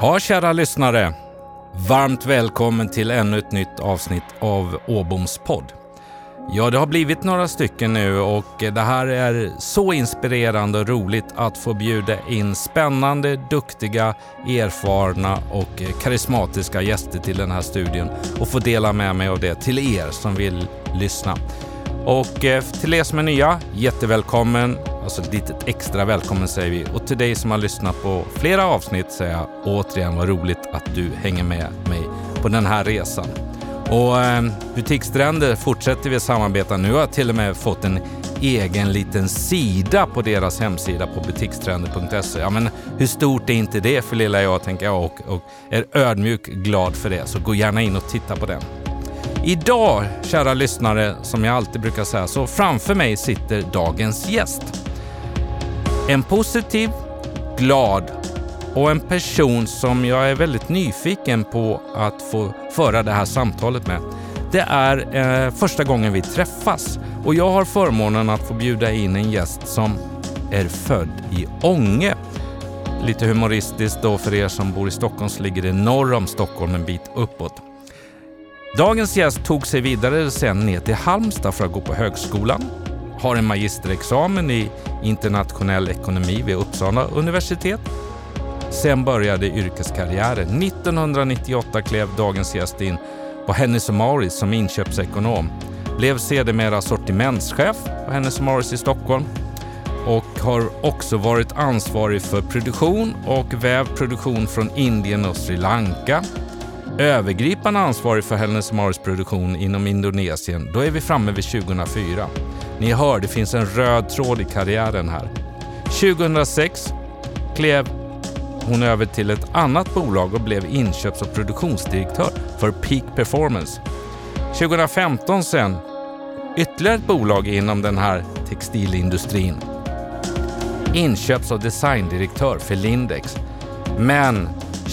Ja, kära lyssnare. Varmt välkommen till ännu ett nytt avsnitt av Åboms podd. Ja, det har blivit några stycken nu och det här är så inspirerande och roligt att få bjuda in spännande, duktiga, erfarna och karismatiska gäster till den här studion och få dela med mig av det till er som vill lyssna. Och eh, till er som är nya, jättevälkommen. Alltså, så ett litet extra välkommen säger vi. Och till dig som har lyssnat på flera avsnitt säger jag återigen vad roligt att du hänger med mig på den här resan. Och eh, Butiksstränder fortsätter vi samarbeta. Nu har jag till och med fått en egen liten sida på deras hemsida på butikstrender.se. Ja, men hur stort är inte det för lilla jag, tänker jag, och, och är ödmjuk glad för det. Så gå gärna in och titta på den. Idag, kära lyssnare, som jag alltid brukar säga, så framför mig sitter dagens gäst. En positiv, glad och en person som jag är väldigt nyfiken på att få föra det här samtalet med. Det är eh, första gången vi träffas och jag har förmånen att få bjuda in en gäst som är född i Ånge. Lite humoristiskt då för er som bor i Stockholm så ligger det norr om Stockholm en bit uppåt. Dagens gäst tog sig vidare sen ner till Halmstad för att gå på högskolan. Har en magisterexamen i internationell ekonomi vid Uppsala universitet. Sen började yrkeskarriären. 1998 klev dagens gäst in på Hennes Mauritz som inköpsekonom. Blev sedermera sortimentschef på Hennes Mauritz i Stockholm och har också varit ansvarig för produktion och vävproduktion från Indien och Sri Lanka övergripande ansvarig för Hennes Mauritz produktion inom Indonesien, då är vi framme vid 2004. Ni hör, det finns en röd tråd i karriären här. 2006 klev hon över till ett annat bolag och blev inköps och produktionsdirektör för Peak Performance. 2015 sen ytterligare ett bolag inom den här textilindustrin. Inköps och designdirektör för Lindex. Men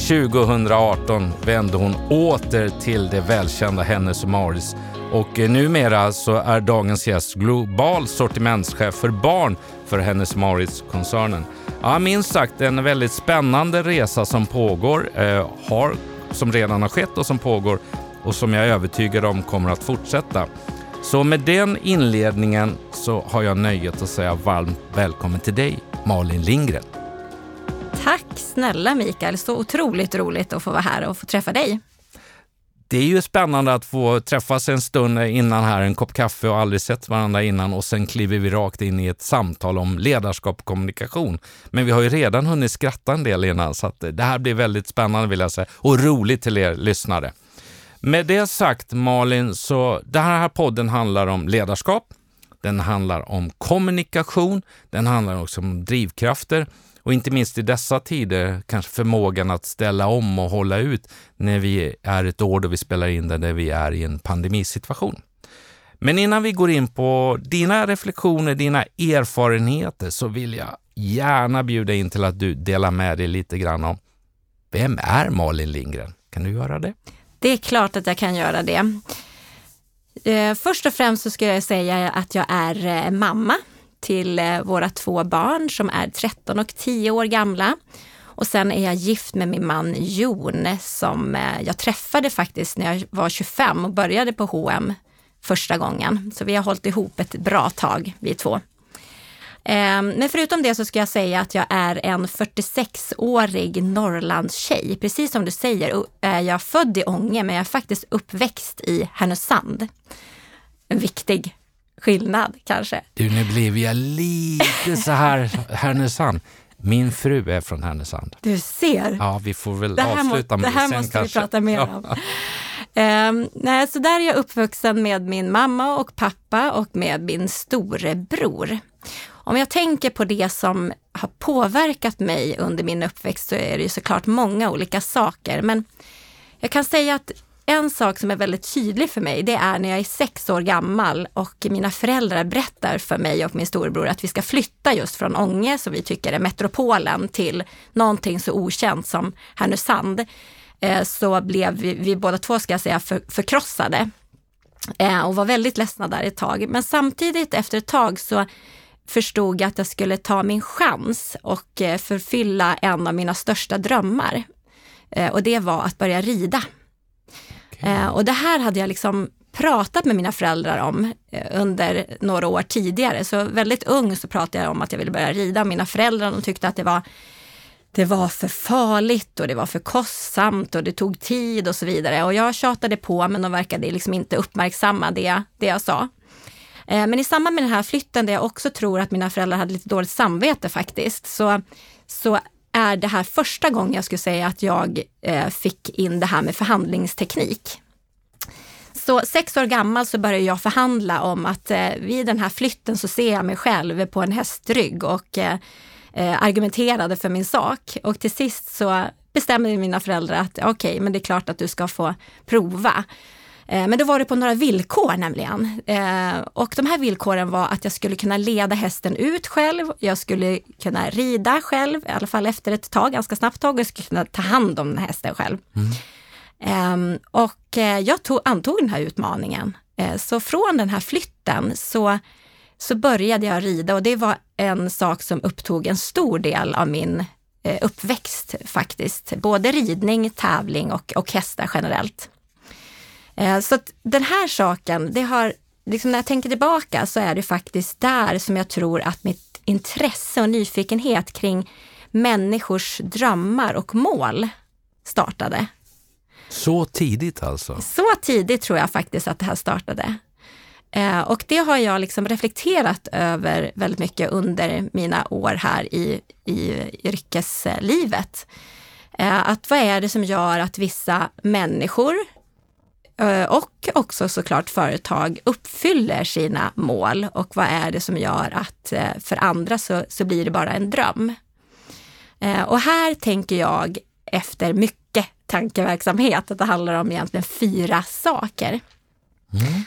2018 vände hon åter till det välkända Hennes Mauritz och eh, numera så är dagens gäst global sortimentschef för barn för Hennes Mauritz-koncernen. Ja, minst sagt en väldigt spännande resa som pågår, eh, har, som redan har skett och som pågår och som jag är övertygad om kommer att fortsätta. Så med den inledningen så har jag nöjet att säga varmt välkommen till dig, Malin Lindgren. Tack snälla Mikael, så otroligt roligt att få vara här och få träffa dig. Det är ju spännande att få träffas en stund innan här, en kopp kaffe och aldrig sett varandra innan och sen kliver vi rakt in i ett samtal om ledarskap och kommunikation. Men vi har ju redan hunnit skratta en del innan så att det här blir väldigt spännande vill jag säga och roligt till er lyssnare. Med det sagt Malin, så den här podden handlar om ledarskap, den handlar om kommunikation, den handlar också om drivkrafter och inte minst i dessa tider kanske förmågan att ställa om och hålla ut när vi är ett år då vi spelar in det, när vi är i en pandemisituation. Men innan vi går in på dina reflektioner, dina erfarenheter, så vill jag gärna bjuda in till att du delar med dig lite grann om vem är Malin Lindgren? Kan du göra det? Det är klart att jag kan göra det. Eh, först och främst så ska jag säga att jag är eh, mamma till eh, våra två barn som är 13 och 10 år gamla. Och sen är jag gift med min man Jon som eh, jag träffade faktiskt när jag var 25 och började på H&M första gången. Så vi har hållit ihop ett bra tag, vi två. Ehm, men förutom det så ska jag säga att jag är en 46-årig Norrlandstjej. Precis som du säger eh, är jag född i Ånge men jag är faktiskt uppväxt i Härnösand. En viktig skillnad kanske. Du, nu blev jag lite så här Härnösand. Min fru är från Härnösand. Du ser. Ja, vi får väl avsluta med det. här sen måste kanske. vi prata mer om. Um, nej, så där är jag uppvuxen med min mamma och pappa och med min storebror. Om jag tänker på det som har påverkat mig under min uppväxt så är det ju såklart många olika saker. Men jag kan säga att en sak som är väldigt tydlig för mig, det är när jag är sex år gammal och mina föräldrar berättar för mig och min storebror att vi ska flytta just från Ånge, som vi tycker är metropolen, till någonting så okänt som Härnösand. Eh, så blev vi, vi båda två, ska jag säga, för, förkrossade eh, och var väldigt ledsna där ett tag. Men samtidigt efter ett tag så förstod jag att jag skulle ta min chans och eh, förfylla en av mina största drömmar. Och det var att börja rida. Okay. Eh, och det här hade jag liksom pratat med mina föräldrar om eh, under några år tidigare. Så väldigt ung så pratade jag om att jag ville börja rida. Mina föräldrar de tyckte att det var det var för farligt och det var för kostsamt och det tog tid och så vidare. Och jag tjatade på men de verkade liksom inte uppmärksamma det, det jag sa. Eh, men i samband med den här flytten, där jag också tror att mina föräldrar hade lite dåligt samvete faktiskt, så, så är det här första gången jag skulle säga att jag eh, fick in det här med förhandlingsteknik. Så sex år gammal så började jag förhandla om att eh, vid den här flytten så ser jag mig själv på en hästrygg och eh, eh argumenterade för min sak. Och till sist så bestämde mina föräldrar att okej, okay, men det är klart att du ska få prova. Eh, men då var det på några villkor nämligen. Eh, och de här villkoren var att jag skulle kunna leda hästen ut själv, jag skulle kunna rida själv, i alla fall efter ett tag, ganska snabbt tag, och jag skulle kunna ta hand om den här hästen själv. Mm. Ehm, och eh, jag tog, antog den här utmaningen. Så från den här flytten så så började jag rida och det var en sak som upptog en stor del av min uppväxt faktiskt. Både ridning, tävling och, och hästar generellt. Eh, så att den här saken, det har, liksom när jag tänker tillbaka så är det faktiskt där som jag tror att mitt intresse och nyfikenhet kring människors drömmar och mål startade. Så tidigt alltså? Så tidigt tror jag faktiskt att det här startade. Eh, och det har jag liksom reflekterat över väldigt mycket under mina år här i, i yrkeslivet. Eh, att vad är det som gör att vissa människor och också såklart företag uppfyller sina mål och vad är det som gör att för andra så, så blir det bara en dröm. Och här tänker jag efter mycket tankeverksamhet att det handlar om egentligen fyra saker. Mm.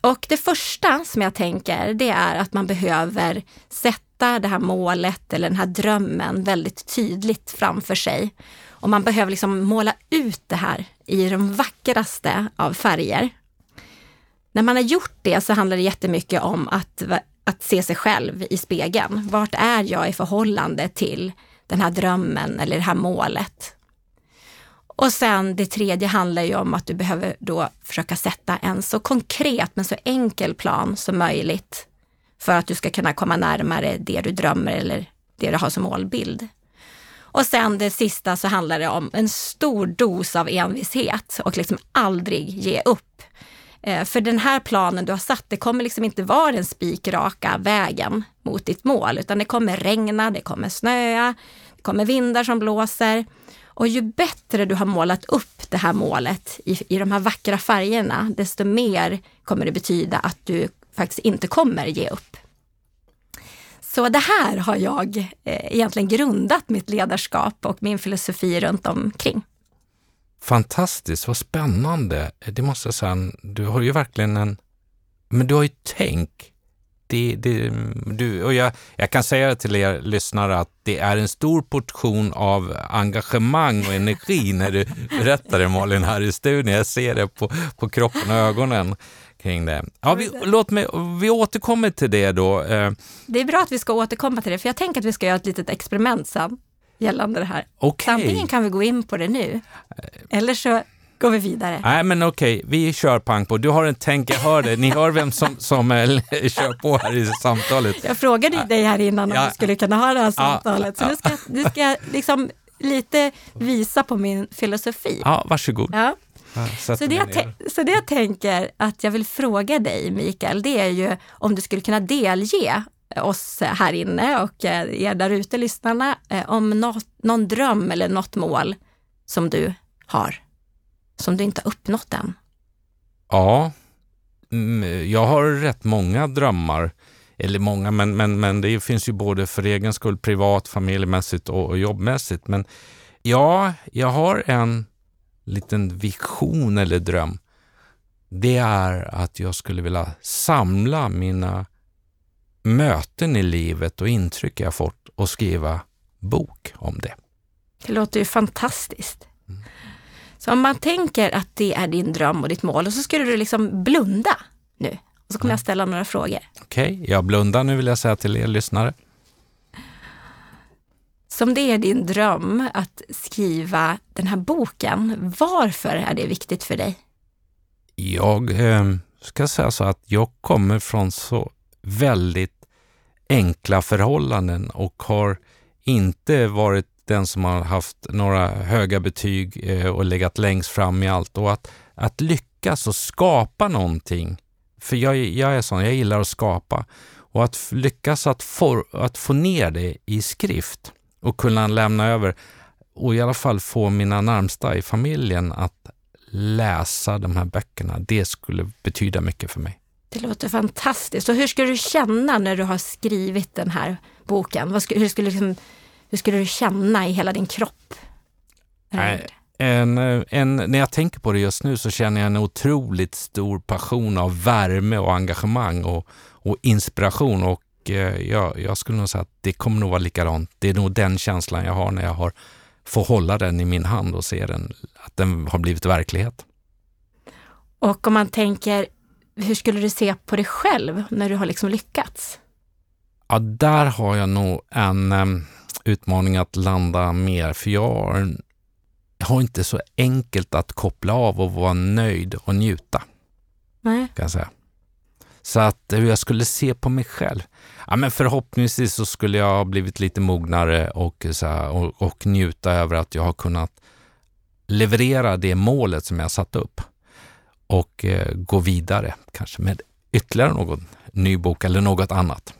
Och det första som jag tänker, det är att man behöver sätta det här målet eller den här drömmen väldigt tydligt framför sig. Och man behöver liksom måla ut det här i de vackraste av färger. När man har gjort det så handlar det jättemycket om att, att se sig själv i spegeln. Vart är jag i förhållande till den här drömmen eller det här målet? Och sen det tredje handlar ju om att du behöver då försöka sätta en så konkret men så enkel plan som möjligt för att du ska kunna komma närmare det du drömmer eller det du har som målbild. Och sen det sista så handlar det om en stor dos av envishet och liksom aldrig ge upp. Eh, för den här planen du har satt, det kommer liksom inte vara den spikraka vägen mot ditt mål, utan det kommer regna, det kommer snöa, det kommer vindar som blåser. Och ju bättre du har målat upp det här målet i, i de här vackra färgerna, desto mer kommer det betyda att du faktiskt inte kommer ge upp. Så det här har jag eh, egentligen grundat mitt ledarskap och min filosofi runt omkring. Fantastiskt, vad spännande. Eh, det måste jag säga, du har ju verkligen en... Men du har ju tänk det, det, mm, du, och jag, jag kan säga till er lyssnare att det är en stor portion av engagemang och energi när du berättar det Malin här i studion. Jag ser det på, på kroppen och ögonen kring det. Ja, vi, låt mig, vi återkommer till det då. Eh, det är bra att vi ska återkomma till det, för jag tänker att vi ska göra ett litet experiment sen gällande det här. Okay. Antingen kan vi gå in på det nu, eller så går vi vidare. Nej, men okej, vi kör pang på. Du har en tänk, jag hör det. Ni hör vem som, som äh, kör på här i samtalet. Jag frågade dig här innan om ja. du skulle kunna ha det här samtalet, så nu ska, nu ska jag liksom lite visa på min filosofi. Ja, varsågod. Ja. Så det, jag så det jag tänker att jag vill fråga dig, Mikael, det är ju om du skulle kunna delge oss här inne och eh, er där ute, lyssnarna, eh, om något, någon dröm eller något mål som du har som du inte har uppnått än? Ja, mm, jag har rätt många drömmar. Eller många, men, men, men det finns ju både för egen skull, privat, familjemässigt och jobbmässigt. Men ja, jag har en liten vision eller dröm. Det är att jag skulle vilja samla mina möten i livet och intryck jag fått och skriva bok om det. Det låter ju fantastiskt. Mm. Så om man tänker att det är din dröm och ditt mål och så skulle du liksom blunda nu Och så kommer jag ställa några frågor. Okej, okay, jag blundar nu vill jag säga till er lyssnare. Som det är din dröm att skriva den här boken, varför är det viktigt för dig? Jag eh, ska säga så att jag kommer från så väldigt enkla förhållanden och har inte varit den som har haft några höga betyg eh, och legat längst fram i allt. Och att, att lyckas och skapa någonting, för jag, jag är sån, jag gillar att skapa. Och att lyckas att få, att få ner det i skrift och kunna lämna över och i alla fall få mina närmsta i familjen att läsa de här böckerna, det skulle betyda mycket för mig. Det låter fantastiskt. Och hur skulle du känna när du har skrivit den här boken? Vad skulle, hur, skulle, liksom, hur skulle du känna i hela din kropp? Nej, en, en, när jag tänker på det just nu så känner jag en otroligt stor passion av värme och engagemang och, och inspiration. Och jag, jag, skulle nog säga att det kommer nog vara likadant. Det är nog den känslan jag har när jag har, får hålla den i min hand och se den, att den har blivit verklighet. Och om man tänker hur skulle du se på dig själv när du har liksom lyckats? Ja, där har jag nog en um, utmaning att landa mer, för jag har, jag har, inte så enkelt att koppla av och vara nöjd och njuta. Nej. Kan jag säga. Så att eh, hur jag skulle se på mig själv? Ja, men förhoppningsvis så skulle jag ha blivit lite mognare och, eh, så här, och, och njuta över att jag har kunnat leverera det målet som jag satt upp och eh, gå vidare, kanske med ytterligare någon ny bok eller något annat.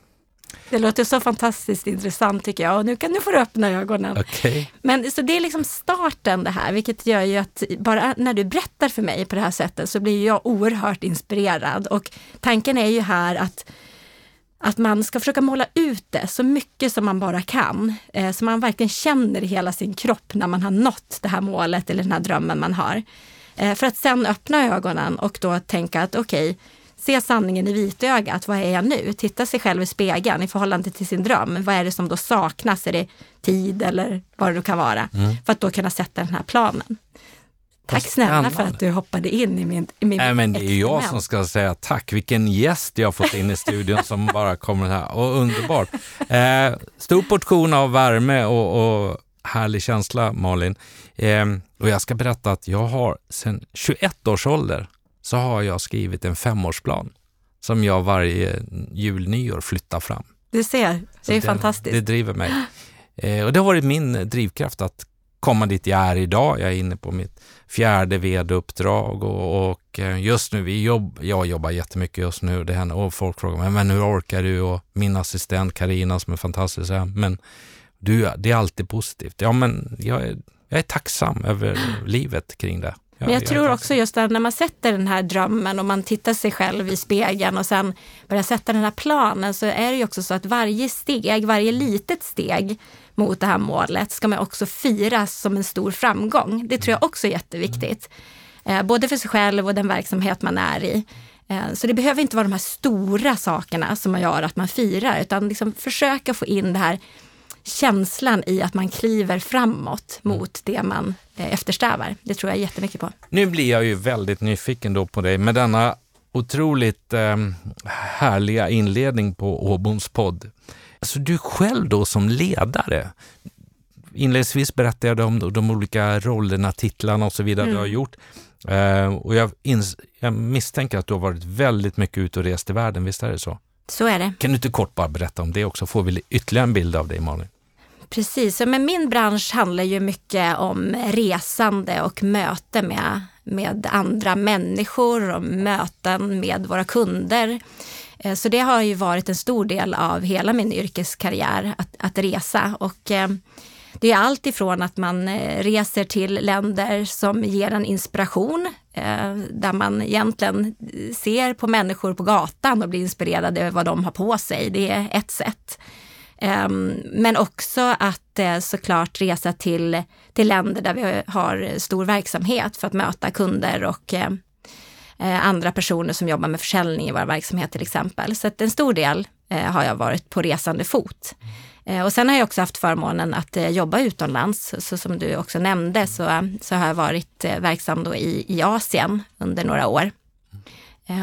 Det låter så fantastiskt intressant tycker jag och nu kan du få öppna ögonen. Okay. Men så det är liksom starten det här, vilket gör ju att bara när du berättar för mig på det här sättet så blir jag oerhört inspirerad och tanken är ju här att att man ska försöka måla ut det så mycket som man bara kan, eh, så man verkligen känner i hela sin kropp när man har nått det här målet eller den här drömmen man har. Eh, för att sen öppna ögonen och då tänka att okej, okay, se sanningen i vitögat. Vad är jag nu? Titta sig själv i spegeln i förhållande till sin dröm. Vad är det som då saknas? Är det tid eller vad det kan vara? Mm. För att då kunna sätta den här planen. Tack snälla för att du hoppade in i min, i min Nej, men Det är jag som ska säga tack. Vilken gäst jag har fått in i studion som bara kommer här. Och underbart. Eh, stor portion av värme och, och härlig känsla, Malin. Eh, och jag ska berätta att jag har sedan 21 års ålder så har jag skrivit en femårsplan som jag varje jul, nyår flyttar fram. Du ser, det är det, fantastiskt. Det driver mig. Eh, och det har varit min drivkraft att komma dit jag är idag. Jag är inne på mitt fjärde vd-uppdrag och, och, eh, just nu, vi jobb, jag jobbar jättemycket just nu det händer, och folk frågar mig, men hur orkar du? Och min assistent Karina som är fantastisk, men du, det är alltid positivt. Ja, men jag är, jag är tacksam över livet kring det. Men jag, jag tror också just att när man sätter den här drömmen och man tittar sig själv i spegeln och sen börjar sätta den här planen så är det ju också så att varje steg, varje litet steg mot det här målet ska man också firas som en stor framgång. Det tror jag också är jätteviktigt. Eh, både för sig själv och den verksamhet man är i. Eh, så det behöver inte vara de här stora sakerna som man gör att man firar, utan liksom försöka få in det här känslan i att man kliver framåt mot det man eh, eftersträvar. Det tror jag jättemycket på. Nu blir jag ju väldigt nyfiken då på dig med denna otroligt eh, härliga inledning på Åboms podd. Alltså du själv då som ledare, inledningsvis berättade jag om de olika rollerna, titlarna och så vidare mm. du har gjort. Uh, och jag, jag, misstänker att du har varit väldigt mycket ute och rest i världen, visst är det så? Så är det. Kan du inte kort bara berätta om det också, får vi ytterligare en bild av dig Malin? Precis, men min bransch handlar ju mycket om resande och möte med, med andra människor och möten med våra kunder. Eh, så det har ju varit en stor del av hela min yrkeskarriär, att, att resa. Och eh, det är allt ifrån att man eh, reser till länder som ger en inspiration, där man egentligen ser på människor på gatan och blir inspirerad över vad de har på sig. Det är ett sätt. Ehm, men också att eh, såklart resa till, till länder där vi har stor verksamhet för att möta kunder och eh, eh, andra personer som jobbar med försäljning i våra verksamhet till exempel. Så att en stor del har jag varit på resande fot. Och sen har jag också haft förmånen att jobba utomlands. Så som du också nämnde så, så har jag varit verksam då i, i Asien under några år.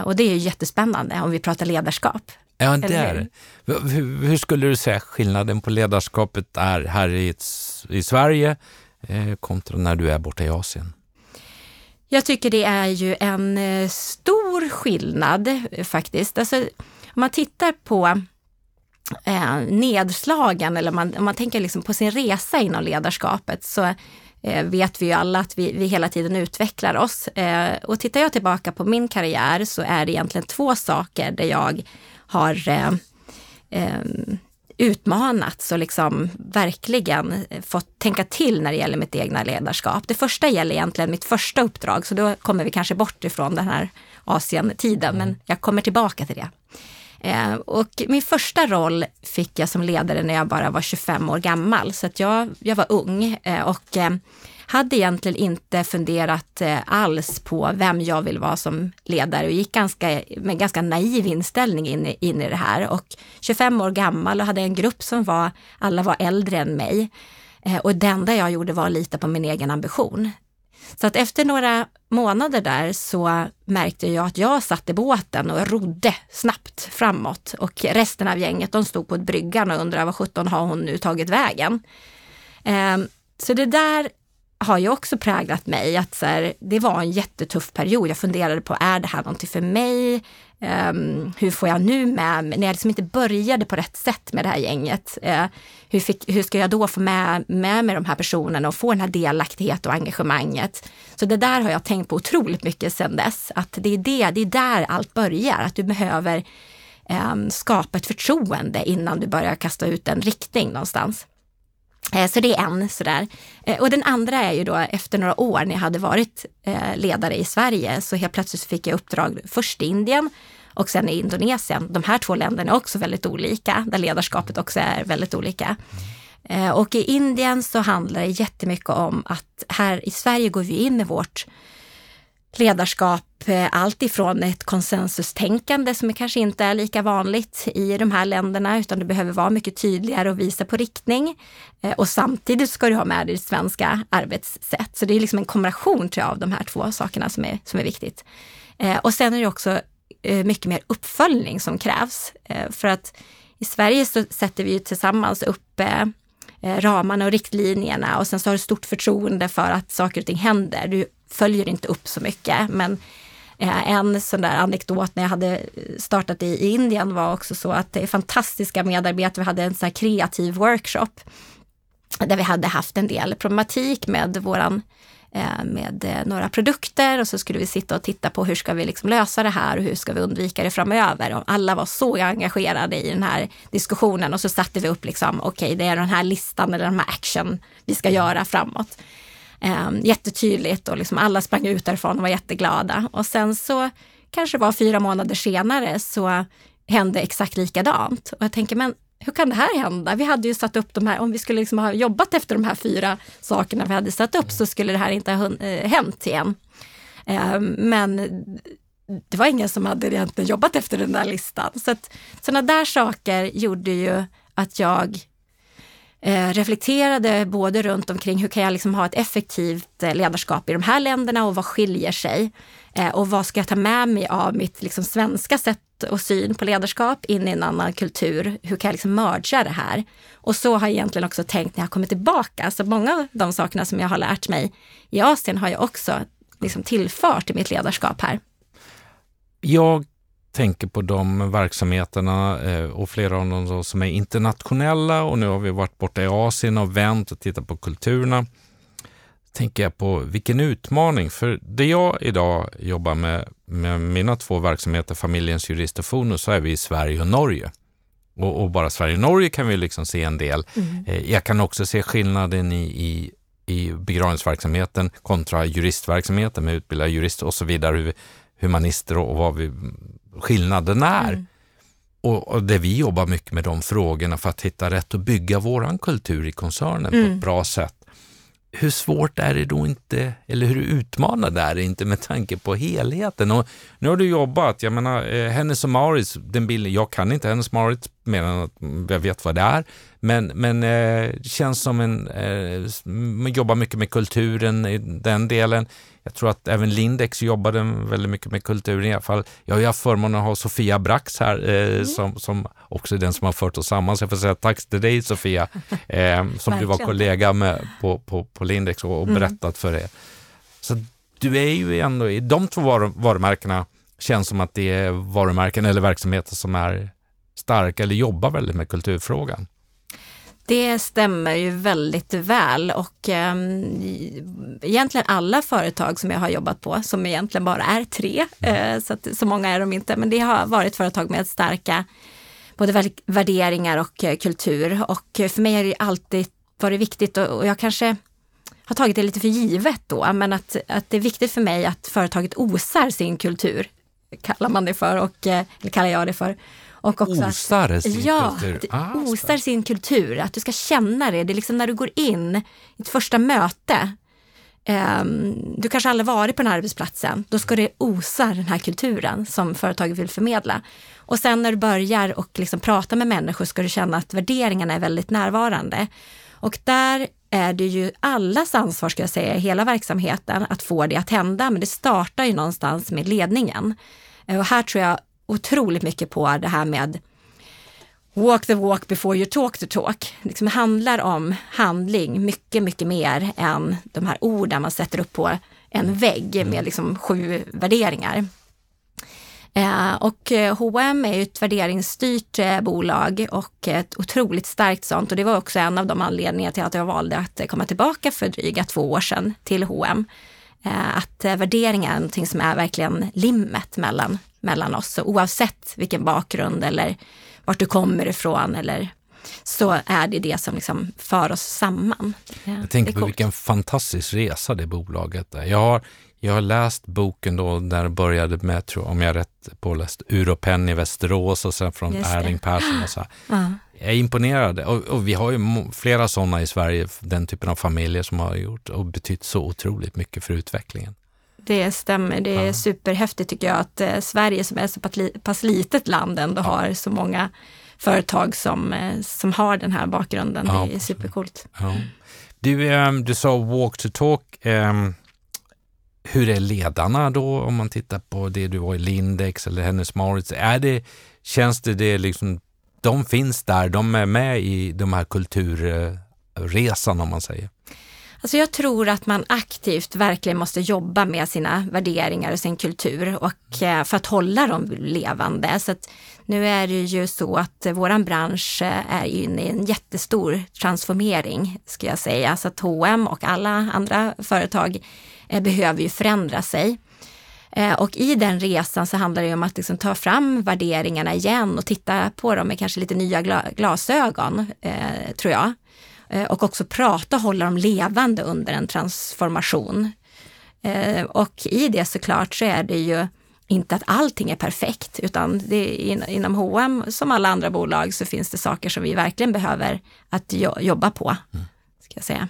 Och det är ju jättespännande om vi pratar ledarskap. Ja, det är hur, hur skulle du säga skillnaden på ledarskapet är här i, i Sverige eh, kontra när du är borta i Asien? Jag tycker det är ju en eh, stor skillnad faktiskt. Alltså, om man tittar på eh, nedslagen eller man, om man tänker liksom på sin resa inom ledarskapet så eh, vet vi ju alla att vi, vi hela tiden utvecklar oss. Eh, och tittar jag tillbaka på min karriär så är det egentligen två saker där jag har eh, eh, utmanats och liksom verkligen eh, fått tänka till när det gäller mitt egna ledarskap. Det första gäller egentligen mitt första uppdrag, så då kommer vi kanske bort ifrån den här Asien-tiden, men jag kommer tillbaka till det. Eh, och min första roll fick jag som ledare när jag bara var 25 år gammal, så att jag, jag var ung eh, och eh, hade egentligen inte funderat eh, alls på vem jag vill vara som ledare och gick ganska, med ganska naiv inställning in, i, in i det här. Och 25 år gammal och hade en grupp som var, alla var äldre än mig. Eh, och det enda jag gjorde var att lita på min egen ambition. Så att efter några månader där så märkte jag att jag satt i båten och rodde snabbt framåt och resten av gänget de stod på bryggan och undrade vad sjutton har hon nu tagit vägen? Ehm, så det där har ju också präglat mig. Att så här, det var en jättetuff period. Jag funderade på, är det här någonting för mig? Um, hur får jag nu med mig, när jag liksom inte började på rätt sätt med det här gänget, uh, hur, fick, hur ska jag då få med, med mig de här personerna och få den här delaktighet och engagemanget? Så det där har jag tänkt på otroligt mycket sedan dess, att det är, det, det är där allt börjar, att du behöver um, skapa ett förtroende innan du börjar kasta ut en riktning någonstans. Eh, så det är en sådär. Eh, och den andra är ju då efter några år när jag hade varit ledare i Sverige så helt plötsligt fick jag uppdrag först i Indien och sen i Indonesien. De här två länderna är också väldigt olika, där ledarskapet också är väldigt olika. Eh, och i Indien så handlar det jättemycket om att här i Sverige går vi in med vårt ledarskap, eh, allt ifrån ett konsensustänkande som kanske inte är lika vanligt i de här länderna, utan du behöver vara mycket tydligare och visa på riktning. Eh, och samtidigt ska du ha med dig ditt svenska arbetssätt. Så det är liksom en kombination tror jag, av de här två sakerna som är, som är viktigt. Och sen är det också Eh, mycket mer uppföljning som krävs. Eh, för att i Sverige så sätter vi ju tillsammans upp eh, ramarna och riktlinjerna och sen så har du stort förtroende för att saker och ting händer. Du följer inte upp så mycket. Men en sån där anekdot när jag hade startat i, i Indien var också så att det är fantastiska medarbetare. Vi hade en sån här kreativ workshop där vi hade haft en del problematik med våran eh, Eh, med eh, några produkter och så skulle vi sitta och titta på hur ska vi liksom lösa det här och hur ska vi undvika det framöver. Och alla var så engagerade i den här diskussionen och så satte vi upp liksom, okej okay, det är den här listan eller den här action vi ska göra framåt. Ehm, jättetydligt och liksom alla sprang ut därifrån och var jätteglada. Och sen så kanske det var fyra månader senare så hände exakt likadant. Och jag tänker, men hur kan det här hända? Vi hade ju satt upp de här, om vi skulle liksom ha jobbat efter de här fyra sakerna vi hade satt upp så skulle det här inte ha eh, hänt igen. Ehm, men det var ingen som hade egentligen jobbat efter den där listan. Så att sådana där saker gjorde ju att jag Eh, reflekterade både runt omkring hur kan jag liksom ha ett effektivt eh, ledarskap i de här länderna och vad skiljer sig? Eh, och vad ska jag ta med mig av mitt liksom svenska sätt och syn på ledarskap in i en annan kultur? Hur kan jag liksom merga det här? Och så har jag egentligen också tänkt när jag kommer tillbaka. Så många av de sakerna som jag har lärt mig i Asien har jag också liksom tillfört i mitt ledarskap här. Jag tänker på de verksamheterna eh, och flera av dem som är internationella och nu har vi varit borta i Asien och vänt och tittat på kulturerna. Tänker jag på vilken utmaning, för det jag idag jobbar med, med mina två verksamheter, Familjens Jurist och Fonus, så är vi i Sverige och Norge. Och, och bara Sverige och Norge kan vi liksom se en del. Mm. Eh, jag kan också se skillnaden i, i i begravningsverksamheten kontra juristverksamheten med utbildade jurister och så vidare, humanister och vad vi skillnaden är. Mm. Och, och det vi jobbar mycket med de frågorna för att hitta rätt och bygga våran kultur i koncernen mm. på ett mm. bra sätt. Hur svårt är det då inte, eller hur utmanande är det inte med tanke på helheten? Och nu har du jobbat, jag menar, eh, Hennes och Mauritz, den bilden, jag kan inte Hennes och Mauritz mer än att jag vet vad det är. Men, men eh, känns som en, eh, man jobbar mycket med kulturen i den delen. Jag tror att även Lindex jobbade väldigt mycket med kulturen i alla fall. Jag har ju haft förmånen att ha Sofia Brax här eh, mm. som, som också den som har fört oss samman. Så jag får säga tack till dig Sofia, eh, som du var kollega med på, på, på Lindex och, och mm. berättat för er. Så du är ju ändå, i de två varumärkena känns som att det är varumärken eller verksamheter som är starka eller jobbar väldigt med kulturfrågan. Det stämmer ju väldigt väl och eh, egentligen alla företag som jag har jobbat på, som egentligen bara är tre, eh, så, att, så många är de inte, men det har varit företag med starka både värderingar och eh, kultur. Och för mig har det alltid varit viktigt och, jag kanske har tagit det lite för givet då, men att, att det är viktigt för mig att företaget osar sin kultur, kallar man det för, och, eh, eller kallar jag det för. Och också osar att, sin ja, kultur? Ah, osar sin kultur, att du ska känna det. Det är liksom när du går in i ett första möte, um, du kanske aldrig varit på den här arbetsplatsen, då ska det osa den här kulturen som företaget vill förmedla. Och sen när du börjar och liksom prata med människor ska du känna att värderingarna är väldigt närvarande. Och där är det ju allas ansvar, ska jag säga, i hela verksamheten att få det att hända. Men det startar ju någonstans med ledningen. Och här tror jag otroligt mycket på det här med walk the walk before you talk the talk. Det liksom handlar om handling mycket, mycket mer än de här orden man sätter upp på en vägg med liksom sju värderingar. Eh, och H&M är ju ett värderingsstyrt eh, bolag och ett otroligt starkt sånt och det var också en av de anledningar till att jag valde att komma tillbaka för dryga två år sedan till H&M. Att värdering är någonting som är verkligen limmet mellan, mellan oss. Så oavsett vilken bakgrund eller vart du kommer ifrån eller så är det det som liksom för oss samman. Jag tänker på vilken fantastisk resa det bolaget är. Jag har jag har läst boken då där det började med, tror, om jag är rätt påläst, Uropen i Västerås och sen från Erling Persson och så ja. Jag är imponerad och, och, vi har ju flera sådana i Sverige, den typen av familjer som har gjort och betytt så otroligt mycket för utvecklingen. Det stämmer. Det är ja. superhäftigt tycker jag att eh, Sverige som är så pass litet land ändå ja. har så många företag som, eh, som har den här bakgrunden. Ja. Det är supercoolt. Du, eh, du sa walk to talk. Hur är ledarna då om man tittar på det du har i Lindex eller Hennes Mauritz? Är det, känns det, det liksom, de finns där, de är med i de här kulturresan om man säger? Alltså jag tror att man aktivt verkligen måste jobba med sina värderingar och sin kultur och eh, för att hålla dem levande. Så nu är det ju så att våran bransch eh, är inne i en jättestor transformering, ska jag säga. Så att H&M och alla andra företag Eh, behöver ju förändra sig. Eh, och i den resan så handlar det om att liksom ta fram värderingarna igen och titta på dem med kanske lite nya glasögon, eh, tror jag. Och också prata och hålla dem levande under en transformation. Och i det såklart så är det ju inte att allting är perfekt, utan in, inom H&M som alla andra bolag så finns det saker som vi verkligen behöver att jobba på. Mm. Ska jag säga.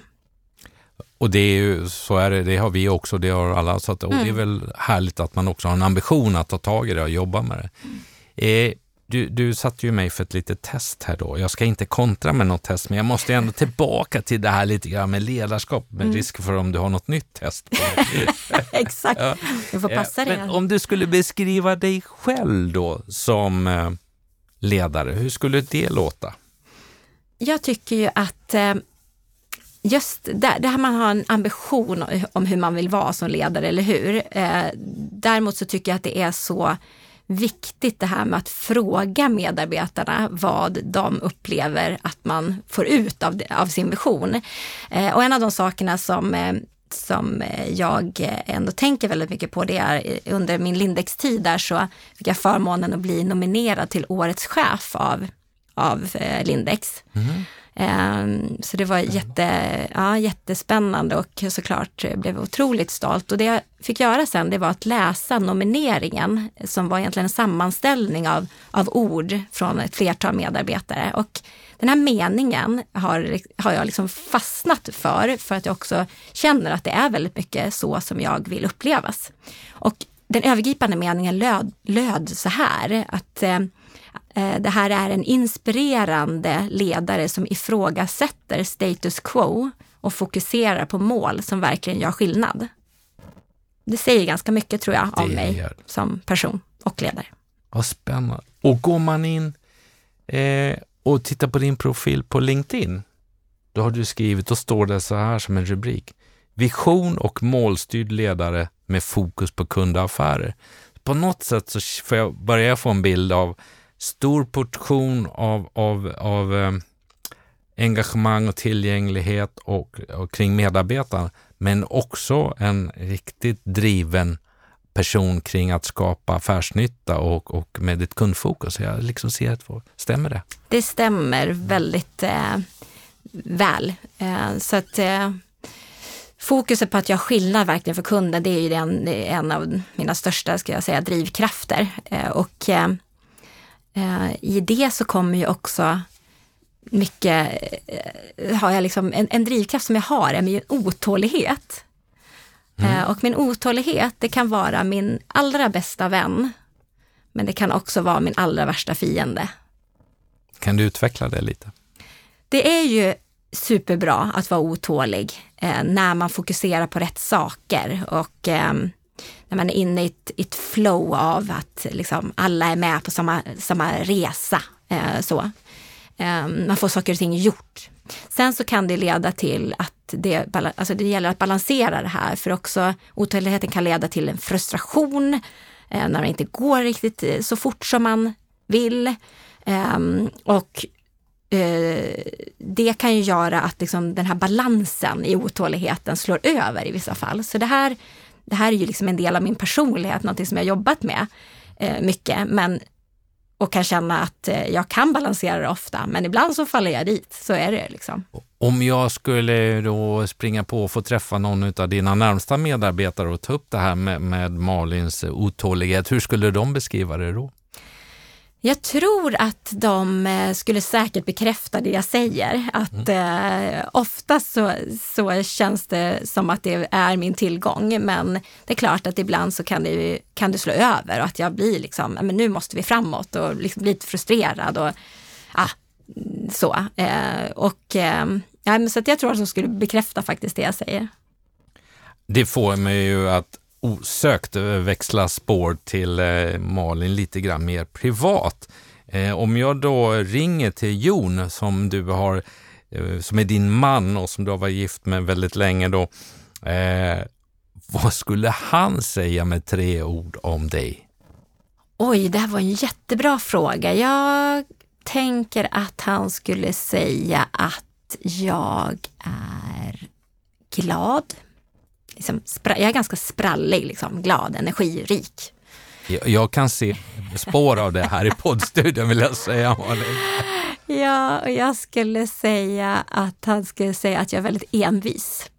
Och det är ju, så är det, det har vi också, det har alla. Så att, och mm. det är mm. väl härligt att man också har en ambition att ta tag i det och jobba med det. Mm. Eh, du, du satte ju mig för ett litet test här då. Jag ska inte kontra med något test, men jag måste ändå tillbaka till det här lite grann med ledarskap, med mm. risk för om du har något nytt test. Exakt, ja. du får passa dig. Men om du skulle beskriva dig själv då som eh, ledare, hur skulle det låta? Jag tycker ju att eh, just där, där man har en ambition om hur man vill vara som ledare, eller hur? Eh, däremot så tycker jag att det är så viktigt det här med att fråga medarbetarna vad de upplever att man får ut av, av sin vision. Eh, och en av de sakerna som eh, som jag ändå tänker väldigt mycket på det är eh, under min Lindex-tid där så fick jag förmånen att bli nominerad till Årets chef av, av eh, Lindex. Mm. Ehm, så det var jätte, ja, jättespännande och såklart blev otroligt stolt. Och det jag fick göra sen det var att läsa nomineringen som var egentligen en sammanställning av, av ord från ett flertal medarbetare. Och den här meningen har, har jag liksom fastnat för, för att jag också känner att det är väldigt mycket så som jag vill upplevas. Och den övergripande meningen löd, löd så här, att eh, det här är en inspirerande ledare som ifrågasätter status quo och fokuserar på mål som verkligen gör skillnad. Det säger ganska mycket tror jag om mig som person och ledare. Vad spännande. Och går man in eh, och tittar på din profil på LinkedIn, då har du skrivit, då står det så här som en rubrik. Vision och målstyrd ledare med fokus på kundaffärer. På något sätt så får jag, börjar jag få en bild av stor portion av, av, av eh, engagemang och tillgänglighet och, och kring medarbetarna, men också en riktigt driven person kring att skapa affärsnytta och, och med ett kundfokus. Jag liksom ser att stämmer det? Det stämmer väldigt eh, väl. Eh, så att eh, fokuset på att göra skillnad verkligen för kunden, det är ju den, en av mina största ska jag säga, drivkrafter. Eh, och eh, i det så kommer ju också mycket, eh, har jag liksom, en, en drivkraft som jag har är min otålighet. Eh, och min otålighet, det kan vara min allra bästa vän, men det kan också vara min allra värsta fiende. Kan du utveckla det lite? Det är ju superbra att vara otålig eh, när man fokuserar på rätt saker och eh, när man är inne i ett, i ett flow av att liksom, alla är med på samma, samma resa. Eh, så. Eh, man får saker och ting gjort. Sen så kan det leda till att det, alltså det gäller att balansera det här för också otåligheten kan leda till en frustration eh, när det inte går riktigt eh, så fort som man vill. Ehm, och eh, det kan ju göra att liksom den här balansen i otåligheten slår över i vissa fall. Så det här, det här är ju liksom en del av min personlighet, någonting som jag jobbat med eh, mycket. Men, och kan känna att eh, jag kan balansera det ofta, men ibland så faller jag dit. Så är det liksom. Om jag skulle då springa på och få träffa någon av dina närmsta medarbetare och ta upp det här med, med Malins otålighet, hur skulle de beskriva det då? Jag tror att de eh, skulle säkert bekräfta det jag säger. Att eh, ofta så, så känns det som att det är min tillgång. Men det är klart att ibland så kan det, kan det slå över och att jag blir liksom, "Ja, men nu måste vi framåt och liksom blir lite frustrerad och ah, så. Eh, och eh, ja, men så att jag tror att de skulle bekräfta faktiskt det jag säger. Det får mig ju att osökt växla spår till eh, Malin lite grann mer privat. Eh, om jag då ringer till Jon som du har, eh, som är din man och som du har varit gift med väldigt länge då. Eh, vad skulle han säga med tre ord om dig? Oj, det här var en jättebra fråga. Jag tänker att han skulle säga att jag är glad. Liksom, jag är ganska sprallig, liksom, glad, energirik. Jag, jag kan se spår av det här i poddstudion vill jag säga Malin. Ja, och jag skulle säga att han skulle säga att jag är väldigt envis.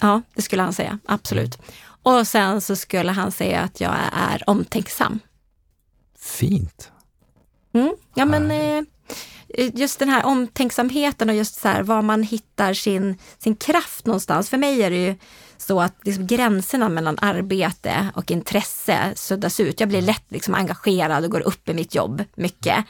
Ja, det skulle han säga, absolut. Och sen så skulle han säga att jag är omtänksam. Fint. Mm. Ja, men eh, just den här omtänksamheten och just så här, var man hittar sin, sin kraft någonstans. För mig är det ju så att liksom gränserna mellan arbete och intresse suddas ut. Jag blir lätt liksom engagerad och går upp i mitt jobb mycket.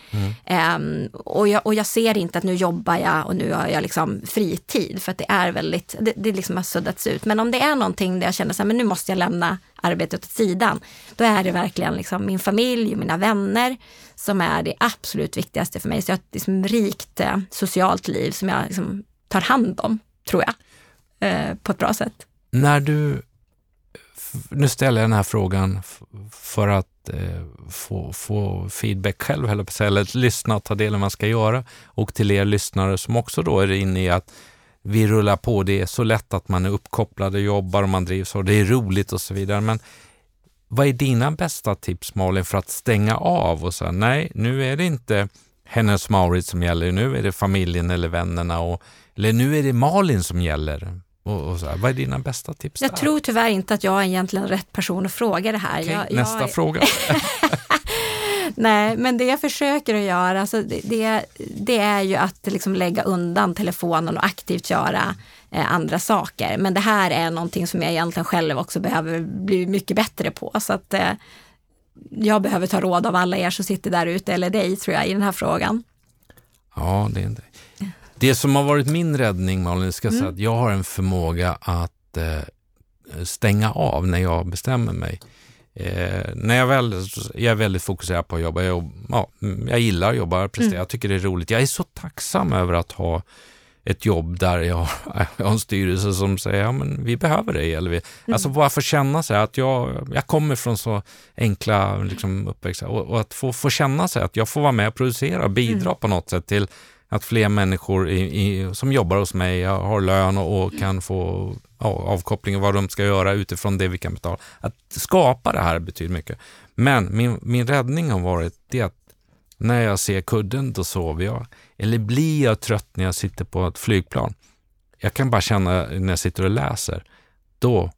Ehm, och, jag, och jag ser inte att nu jobbar jag och nu har jag liksom fritid för att det är väldigt, det, det liksom har suddats ut. Men om det är någonting där jag känner så här, men nu måste jag lämna arbetet åt sidan, då är det verkligen liksom min familj och mina vänner som är det absolut viktigaste för mig. Så jag har ett liksom rikt eh, socialt liv som jag liksom tar hand om, tror jag, eh, på ett bra sätt. När du, nu ställer jag den här frågan för att eh, få, få feedback själv, höll jag på att säga, eller lyssna och ta del av vad man ska göra. Och till er lyssnare som också då är inne i att vi rullar på, det är så lätt att man är uppkopplad och jobbar och man drivs och det är roligt och så vidare. Men vad är dina bästa tips Malin för att stänga av och säga nej, nu är det inte Hennes Mauritz som gäller, nu är det familjen eller vännerna och, eller nu är det Malin som gäller. Och, och här. Vad är dina bästa tips Jag där? tror tyvärr inte att jag är egentligen rätt person att fråga det här. Okej, jag, nästa jag, fråga. Nej, men det jag försöker att göra, alltså det, det, det är ju att liksom lägga undan telefonen och aktivt göra eh, andra saker. Men det här är någonting som jag egentligen själv också behöver bli mycket bättre på. Så att, eh, jag behöver ta råd av alla er som sitter där ute, eller dig tror jag, i den här frågan. Ja, det är inte... Det som har varit min räddning, Malin, ska säga Mm. att jag har en förmåga att eh, stänga av när jag bestämmer mig. Eh, när jag, väl, jag är väldigt fokuserad på att jobba. Jag, ja, mm, jag gillar att jobba, prestera, Mm. jag tycker det är roligt. Jag är så tacksam över att ha ett jobb där jag, jag har en styrelse som säger ja, men vi behöver dig. Eller vi, Mm. Alltså bara få känna sig att jag, jag kommer från så enkla liksom, uppväxter och, och att få, få känna sig att jag får vara med och producera och bidra Mm. på något sätt till att fler människor i, i, som jobbar hos mig har lön och, och kan få ja, avkoppling och vad de ska göra utifrån det vi kan betala. Att skapa det här betyder mycket. Men min, min räddning har varit det att när jag ser kudden, då sover jag. Eller blir jag trött när jag sitter på ett flygplan? Jag kan bara känna när jag sitter och läser, då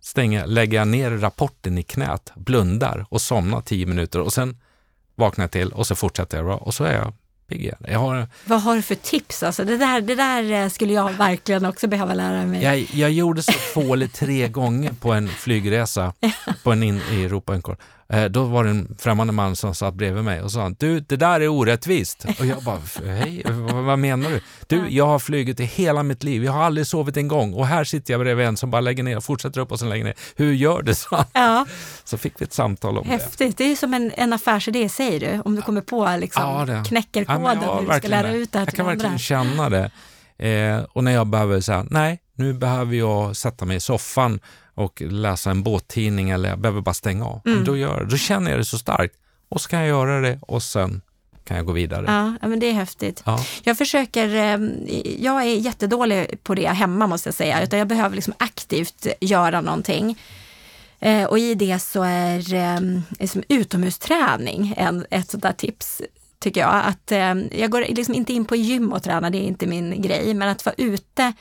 stänger, lägger jag ner rapporten i knät, blundar och somnar tio minuter och sen vaknar jag till och så fortsätter jag och så är jag igen. Jag, har, Vad har du för tips? Alltså, det, där, det där eh, skulle jag verkligen också behöva lära mig. jag, jag gjorde så två eller tre gånger på en flygresa på en in, i Europa. Eh, då var det en främmande man som satt bredvid mig och sa du, det där är orättvist. Och jag bara, hej, vad, menar du? Du, jag har flugit i hela mitt liv. Jag har aldrig sovit en gång och här sitter jag bredvid en som bara lägger ner och fortsätter upp och sen lägger ner. Hur gör du? Så, Ja, så fick vi ett samtal om det. häftigt. Det är som en, en affärsidé, säger du, om du kommer på liksom, Ja, det. knäcker Ja, har hur du ska lära det. ut det här Jag kan andra. verkligen känna det. Eh, och när jag behöver säga, nej, nu behöver jag sätta mig i soffan och läsa en båttidning eller jag behöver bara stänga av. Mm. Då, gör, då känner jag det så starkt och så kan jag göra det och sen kan jag gå vidare. Ja, men det är häftigt. Ja. Jag försöker, eh, jag är jättedålig på det hemma måste jag säga, utan jag behöver liksom aktivt göra någonting. Eh, och i det så är eh, liksom utomhusträning en, ett sånt där tips tycker jag. Att, jag går liksom inte in på gym och tränar, det är inte min grej, men att vara ute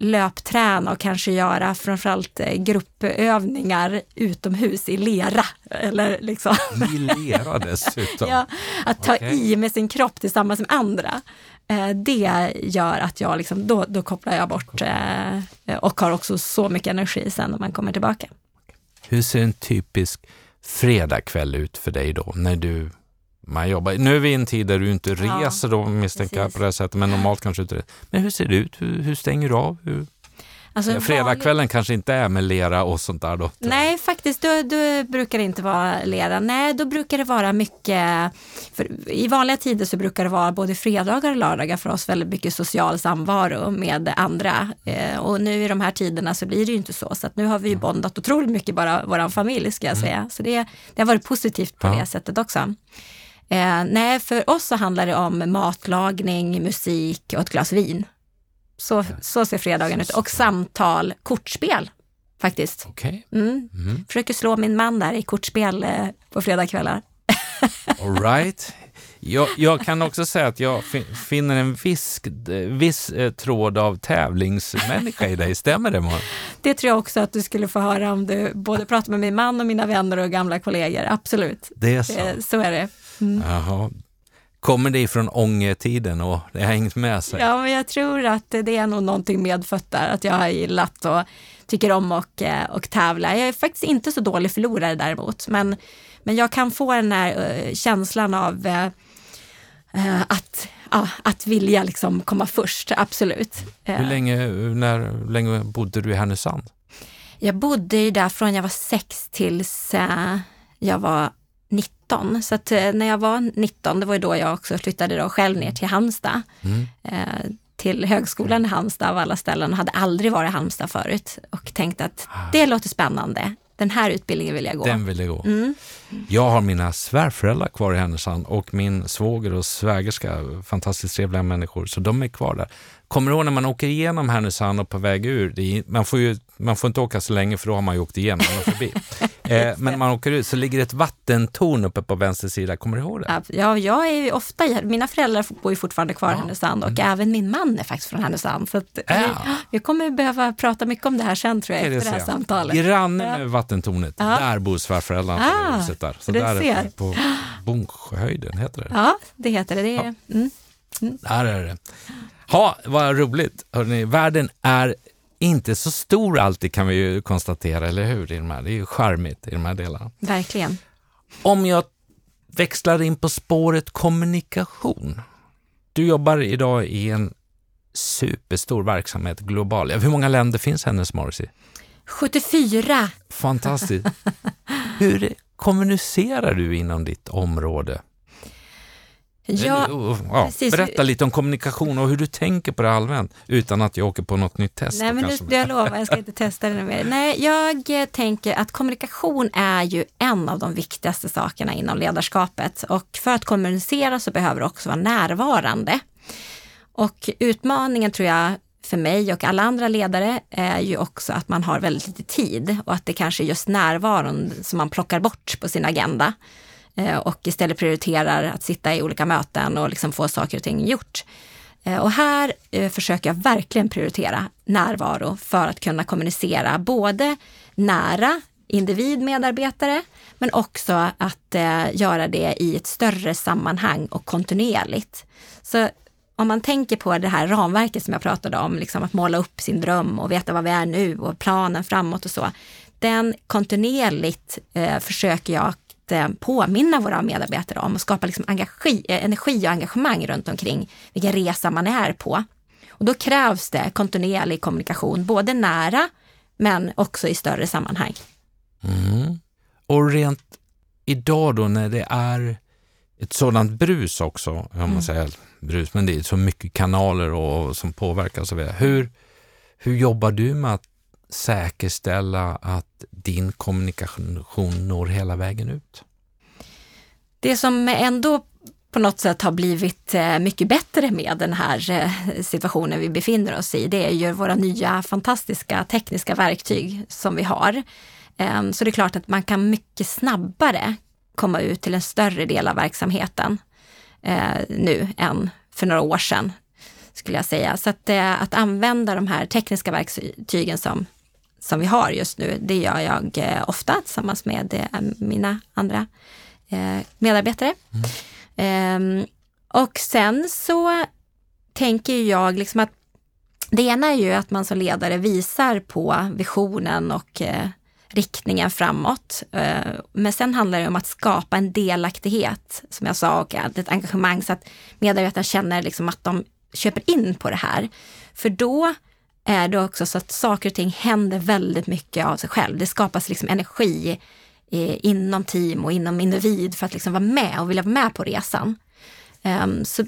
löpträna och kanske göra framförallt eh, gruppövningar utomhus i lera. Eller liksom. I lera dessutom. Ja, att ta Okej. i med sin kropp tillsammans med andra. Eh, det gör att jag liksom, då, då kopplar jag bort eh, och har också så mycket energi sen när man kommer tillbaka. Hur ser en typisk fredagkväll ut för dig då när du man jobbar. Nu är vi i en tid där du inte Ja, reser då misstänker jag på det sättet, men normalt kanske inte. Men hur ser det ut? Hur, hur stänger du av? Hur, Alltså, vanlig- Fredagskvällen kanske inte är med lera och sånt där då? Nej, faktiskt, då, då brukar det inte vara lera. Nej, då brukar det vara mycket, för i vanliga tider så brukar det vara både fredagar och lördagar för oss väldigt mycket social samvaro med andra. Eh, och nu i de här tiderna så blir det ju inte så, så att nu har vi ju bondat otroligt mycket bara vår familj ska jag säga. Så det, det har varit positivt på Ja. det sättet också. Eh, nej, för oss så handlar det om matlagning, musik och ett glas vin. Så, så ser fredagen ut. Och samtal, kortspel faktiskt. Okej. Mm. Mm. Försöker slå min man där i kortspel eh, på fredagskvällar. All right. Jag, jag kan också säga att jag fi- finner en viss, viss eh, tråd av tävlingsmänniska i dig. Stämmer det? Malin? Det tror jag också att du skulle få höra om du både pratar med min man och mina vänner och gamla kollegor. Absolut, Det är så. eh, så är det. Mm. Jaha. Kommer det ifrån ångertiden och det har hängt med sig? Ja, men jag tror att det är nog någonting medfött där, att jag har gillat och tycker om och, eh, och tävla. Jag är faktiskt inte så dålig förlorare däremot, men, men jag kan få den här eh, känslan av eh, att, ja, att vilja liksom komma först, absolut. Hur länge, när, hur länge bodde du i Härnösand? Jag bodde ju där från jag var sex tills jag var 19. Så att eh, när jag var 19, det var ju då jag också flyttade då själv ner till Halmstad. Mm. Eh, till högskolan i Halmstad av alla ställen. Hade aldrig varit i Halmstad förut och tänkte att det låter spännande. Den här utbildningen vill jag gå. Den ville gå. Mm. Jag har mina svärföräldrar kvar i Härnösand och min svåger och svägerska, fantastiskt trevliga människor, så de är kvar där. Kommer du ihåg när man åker igenom Härnösand och på väg ur, är, man, får ju, man får inte åka så länge för då har man ju åkt igenom och förbi. eh, men man åker ut så ligger det ett vattentorn uppe på vänster sida, kommer du ihåg det? Ja, jag är ju ofta, i- mina föräldrar bor ju fortfarande kvar i Härnösand och även min man är faktiskt från Härnösand. Så att vi, Mm. Ja. vi kommer behöva prata mycket om det här sen tror jag, Är det efter det här samtalet. Granne Ja. med vattentornet, Ja. där bor svärföräldrarna Ah, huset där. Så där ser. är på Bonshöjden, heter det? Ja, det heter det. det är, mm. Där är det. Ha, vad roligt. Hörrni, världen är inte så stor alltid kan vi ju konstatera, eller hur? I de här. Det är ju charmigt i de här delarna. Verkligen. Om jag växlar in på spåret kommunikation. Du jobbar idag i en superstor verksamhet global. Hur många länder finns Hennes Morris i? 74. Fantastiskt. Hur kommunicerar du inom ditt område? Ja, ja, berätta lite om kommunikation och hur du tänker på det allmänt utan att jag åker på något nytt test. Nej, men nu, jag lovar, jag ska inte testa det mer. Nej, jag tänker att kommunikation är ju en av de viktigaste sakerna inom ledarskapet och för att kommunicera så behöver du också vara närvarande. Och utmaningen tror jag för mig och alla andra ledare är ju också att man har väldigt lite tid och att det kanske är just närvaron som man plockar bort på sin agenda eh, Eh, och istället prioriterar att sitta i olika möten och liksom få saker och ting gjort. Eh, och här eh, försöker jag verkligen prioritera närvaro för att kunna kommunicera både nära individ, medarbetare, men också att göra det i ett större sammanhang och kontinuerligt. Så om man tänker på det här ramverket som jag pratade om, liksom att måla upp sin dröm och veta var vi är nu och planen framåt och så. Den kontinuerligt eh, försöker jag påminna våra medarbetare om och skapa liksom engagi, eh, energi och engagemang runt omkring vilken resa man är på. Och då krävs det kontinuerlig kommunikation, både nära men också i större sammanhang. Mm. Och rent idag då när det är ett sådant brus också, om man mm. säger brus, men det är så mycket kanaler och, som påverkar och så vidare. Hur, hur jobbar du med att säkerställa att din kommunikation når hela vägen ut? Det som ändå på något sätt har blivit eh, mycket bättre med den här eh, situationen vi befinner oss i, det är ju våra nya fantastiska tekniska verktyg som vi har. Ehm, så det är klart att man kan mycket snabbare komma ut till en större del av verksamheten eh, nu än för några år sedan, skulle jag säga. Så att, att använda de här tekniska verktygen som, som vi har just nu, det gör jag eh, ofta tillsammans med eh, mina andra eh, medarbetare. Mm. Ehm, och sen så tänker jag liksom att det ena är ju att man som ledare visar på visionen och riktningen framåt. Men sen handlar det om att skapa en delaktighet, som jag sa, och ett engagemang så att medarbetarna känner liksom att de köper in på det här. För då är det också så att saker och ting händer väldigt mycket av sig själv. Det skapas liksom energi eh, inom team och inom individ för att liksom vara med och vilja vara med på resan. Ehm, så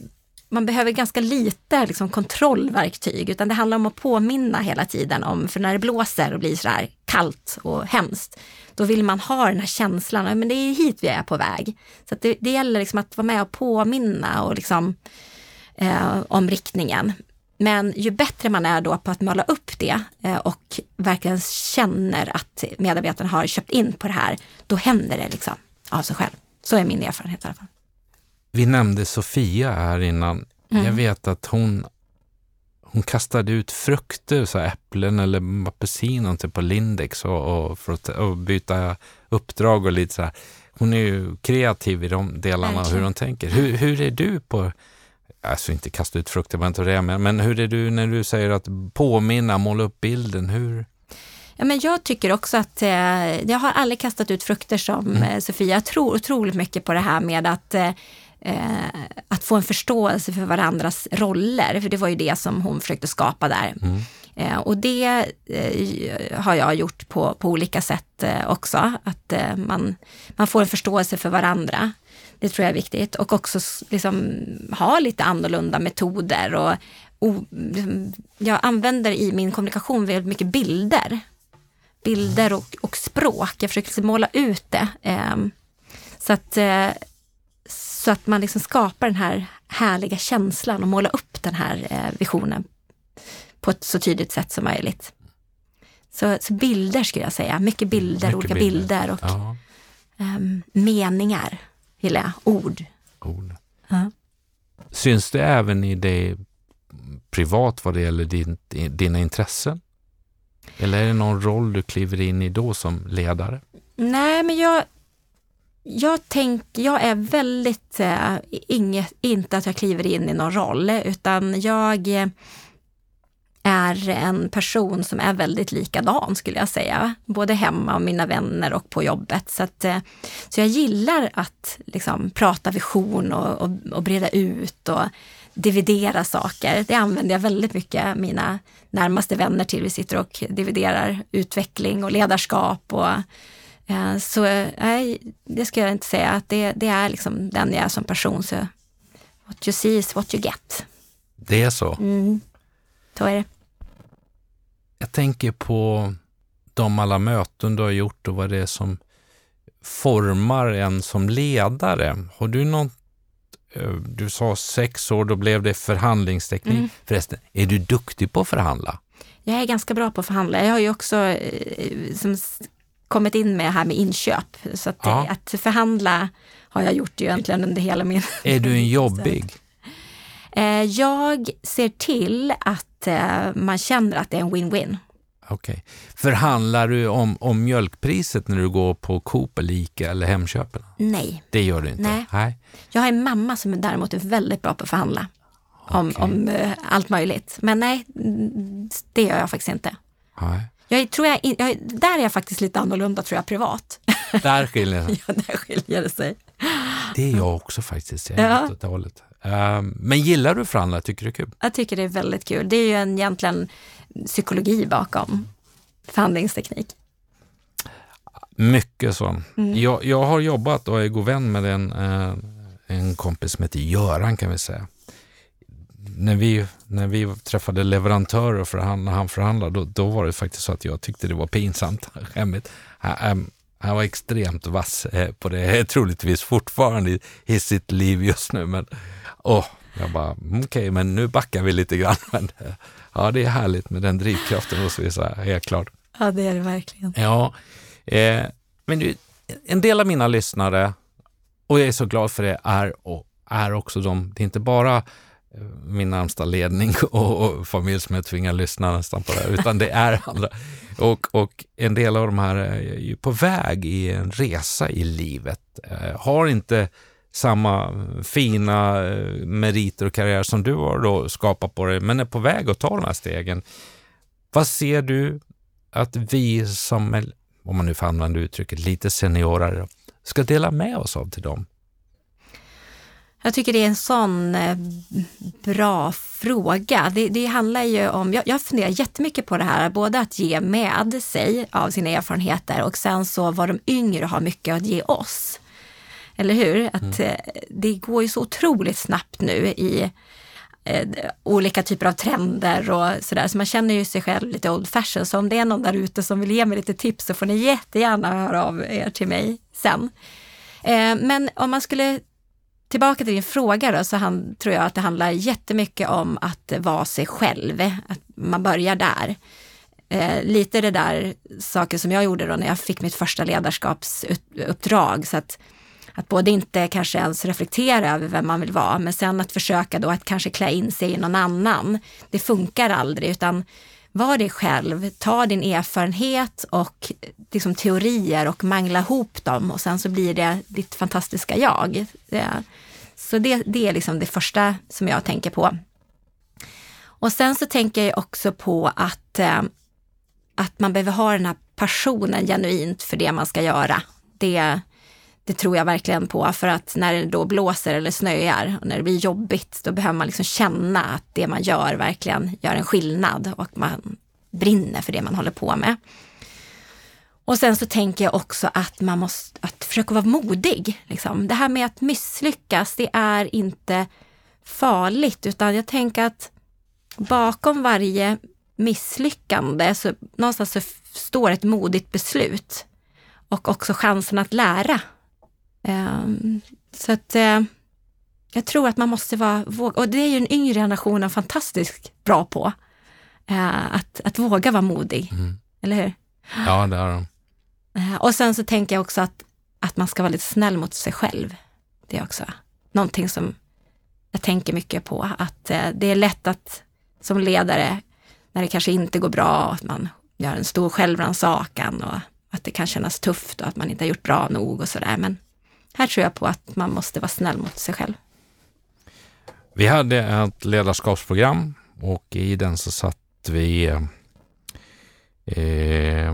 man behöver ganska lite liksom, kontrollverktyg, utan det handlar om att påminna hela tiden om, för när det blåser och blir sådär kallt och hemskt, då vill man ha den här känslan, men det är hit vi är på väg. Så det, det gäller liksom att vara med och påminna och liksom, eh, om riktningen. Men ju bättre man är då på att måla upp det eh, och verkligen känner att medarbetarna har köpt in på det här, då händer det liksom av sig själv. Så är min erfarenhet i alla fall. Vi nämnde Sofia här innan. Mm. Jag vet att hon, hon kastade ut frukter, så äpplen eller apelsiner på Lindex och, och för att och byta uppdrag och lite så här. Hon är ju kreativ i de delarna, okay. hur hon tänker. Hur, hur är du på Alltså inte kasta ut frukter, var inte det men, men hur är du när du säger att påminna, måla upp bilden? Hur? Ja, men jag tycker också att, eh, jag har aldrig kastat ut frukter som mm. eh, Sofia. Jag tror otroligt mycket på det här med att eh, eh, att få en förståelse för varandras roller, för det var ju det som hon försökte skapa där. Mm. Eh, och det har jag gjort på, på olika sätt också, att man, man får en förståelse för varandra. Det tror jag är viktigt och också liksom, ha lite annorlunda metoder. Och, och, liksom, jag använder i min kommunikation väldigt mycket bilder. Bilder och, och språk. Jag försöker liksom måla ut det. Ehm, så att eh, så att man liksom skapar den här härliga känslan och målar upp den här eh, visionen på ett så tydligt sätt som möjligt. Så, så bilder skulle jag säga, mycket bilder, mycket olika bilder, bilder och ja. um, meningar, gillar jag, ord. ord. Ja. Syns det även i dig privat vad det gäller din, dina intressen? Eller är det någon roll du kliver in i då som ledare? Nej, men jag, jag, tänk, jag är väldigt, äh, inget, inte att jag kliver in i någon roll, utan jag, är en person som är väldigt likadan skulle jag säga. Både hemma och mina vänner och på jobbet. Så, att, eh, så jag gillar att liksom, prata vision och, och, och breda ut och dividera saker. Det använder jag väldigt mycket mina närmaste vänner till. Vi sitter och dividerar utveckling och ledarskap. Och, eh, så nej, det ska jag inte säga att det, det är liksom den jag är som person. Så what you see is what you get. Det är så? Mm. Så är det. Jag tänker på de alla möten du har gjort och vad det är som formar en som ledare. Har du något eh, du sa sex år, då blev det förhandlingsteknik. Mm. Förresten, är du duktig på att förhandla? Jag är ganska bra på att förhandla. Jag har ju också eh, som, kommit in med här med inköp. Så att, ja. att förhandla har jag gjort ju egentligen under hela min... Är du en jobbig? Eh, jag ser till att eh, man känner att det är en win-win. Okej. Okay. Förhandlar du om, om mjölkpriset när du går på Coop eller Ica eller Hemköpen? Nej. Det gör du inte? Nej. Nej. Jag har en mamma som däremot är väldigt bra på att förhandla. Om, okay. om uh, allt möjligt. Men nej, det gör jag faktiskt inte. Nej. Jag tror jag, jag, där är jag faktiskt lite annorlunda tror jag privat. Där skiljer ja, där skiljer det sig. Det är jag också faktiskt. Jag är ja. hållet. Um, men gillar du förhandla? Tycker du det är kul? Jag tycker det är väldigt kul. Det är ju en, egentligen psykologi bakom förhandlingsteknik. Mycket så. Mm. Jag, jag har jobbat och är god vän med en, eh, en kompis som heter Göran kan vi säga. När vi, när vi träffade leverantörer och förhandlade, när han förhandlade, då, då var det faktiskt så att jag tyckte det var pinsamt, skämmigt. Han, han var extremt vass eh, på det, troligtvis fortfarande i, i sitt liv just nu. Men åh, jag bara, mm, okej, okay, men nu backar vi lite grann. Men, eh, ja, det är härligt med den drivkraften hos vissa, helt klart. Ja, det är det verkligen. Ja, eh, men en del av mina lyssnare, och jag är så glad för det, är, och är också de, det är inte bara eh, min närmsta ledning och, och familj som jag tvingar lyssna nästan på det utan det är andra. Och, och en del av de här är ju på väg i en resa i livet, eh, har inte samma fina eh, meriter och karriär som du har då skapat på dig, men är på väg att ta de här stegen. Vad ser du att vi som, om man nu får använda uttrycket, lite seniorare, ska dela med oss av till dem? Jag tycker det är en sån eh, bra fråga. Det, det handlar ju om, jag, jag funderar jättemycket på det här, både att ge med sig av sina erfarenheter och sen så vad de yngre har mycket att ge oss. Eller hur? Att mm. Eh, det går ju så otroligt snabbt nu i eh, olika typer av trender och sådär. Så man känner ju sig själv lite old fashion. Så om det är någon där ute som vill ge mig lite tips så får ni jättegärna höra av er till mig sen. Eh, men om man skulle Tillbaka till din fråga då, så han, tror jag att det handlar jättemycket om att vara sig själv, att man börjar där. Eh, lite det där saker som jag gjorde då när jag fick mitt första ledarskapsuppdrag, så att att både inte kanske ens reflektera över vem man vill vara, men sen att försöka då att kanske klä in sig i någon annan. Det funkar aldrig, utan var dig själv, ta din erfarenhet och liksom teorier och mangla ihop dem och sen så blir det ditt fantastiska jag. så det, det är liksom det första som jag tänker på. Och sen så tänker jag också på att, eh, att man behöver ha den här passionen genuint för det man ska göra. Det, det tror jag verkligen på för att när det då blåser eller snöar och när det blir jobbigt, då behöver man liksom känna att det man gör verkligen gör en skillnad och man brinner för det man håller på med. Och sen så tänker jag också att man måste att försöka vara modig. Liksom. Det här med att misslyckas, det är inte farligt, utan jag tänker att bakom varje misslyckande så någonstans så står ett modigt beslut och också chansen att lära så att eh, jag tror att man måste vara, och det är ju den yngre generationen fantastiskt bra på, eh, att, att våga vara modig. Mm. Eller hur? Ja, det är de. Eh, och sen så tänker jag också att, att man ska vara lite snäll mot sig själv. Det är också någonting som jag tänker mycket på, att det är lätt att som ledare, när det kanske inte går bra, att man gör en stor självrannsakan och att det kan kännas tufft och att man inte har gjort bra nog och sådär. Men här tror jag på att man måste vara snäll mot sig själv. Vi hade ett ledarskapsprogram och i den så satt vi eh,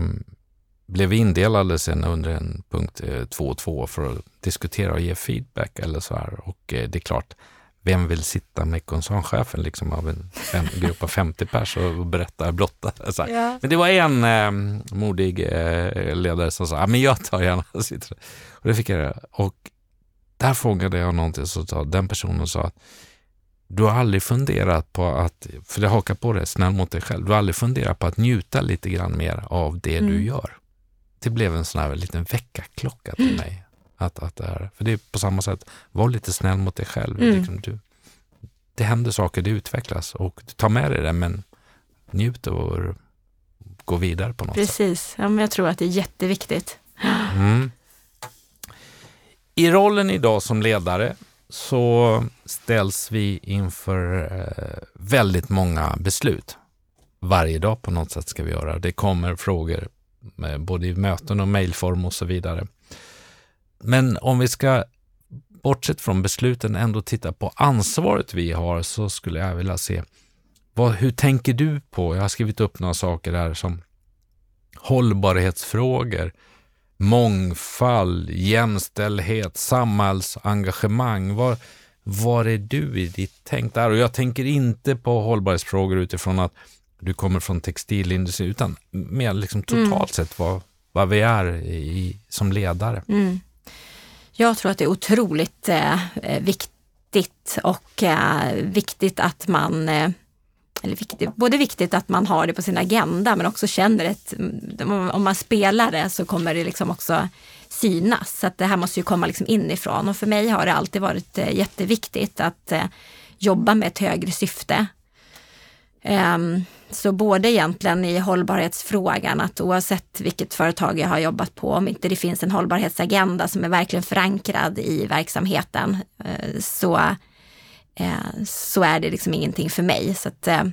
blev indelade sen under en punkt 2 eh, 2 för att diskutera och ge feedback eller så här. Och eh, det är klart, vem vill sitta med koncernchefen liksom av en fem, grupp av 50 pers och berätta blotta? Så ja. Men det var en eh, modig eh, ledare som sa, ja, men jag tar gärna. och det fick jag göra. Och där frågade jag någonting, så sa den personen sa att du har aldrig funderat på att, för det hakar på det, snäll mot dig själv, du har aldrig funderat på att njuta lite grann mer av det mm. du gör. Det blev en sån här liten väckarklocka till mig. Att, att det är, för det är på samma sätt, var lite snäll mot dig själv. Mm. Liksom du, det händer saker, det utvecklas och tar med dig det, men njut och gå vidare på något Precis. sätt. Precis, ja, jag tror att det är jätteviktigt. Mm. I rollen idag som ledare så ställs vi inför eh, väldigt många beslut. Varje dag på något sätt ska vi göra. Det kommer frågor både i möten och mejlform och så vidare. Men om vi ska, bortsett från besluten, ändå titta på ansvaret vi har så skulle jag vilja se vad, hur tänker du på, jag har skrivit upp några saker här som hållbarhetsfrågor, mångfald, jämställdhet, samhällsengagemang. Var, var är du i ditt tänk där? Och jag tänker inte på hållbarhetsfrågor utifrån att du kommer från textilindustrin, utan mer liksom totalt mm. sett vad, vad vi är i, som ledare. Mm. Jag tror att det är otroligt eh, eh, viktigt och eh, viktigt att man eh, eller viktigt, både viktigt att man har det på sin agenda men också känner att mm, om man spelar det så kommer det liksom också synas. Så att det här måste ju komma liksom inifrån och för mig har det alltid varit eh, jätteviktigt att eh, jobba med ett högre syfte. Ehm, så både egentligen i hållbarhetsfrågan, att oavsett vilket företag jag har jobbat på, om inte det finns en hållbarhetsagenda som är verkligen förankrad i verksamheten, eh, så eh, så är det liksom ingenting för mig. Så att, eh,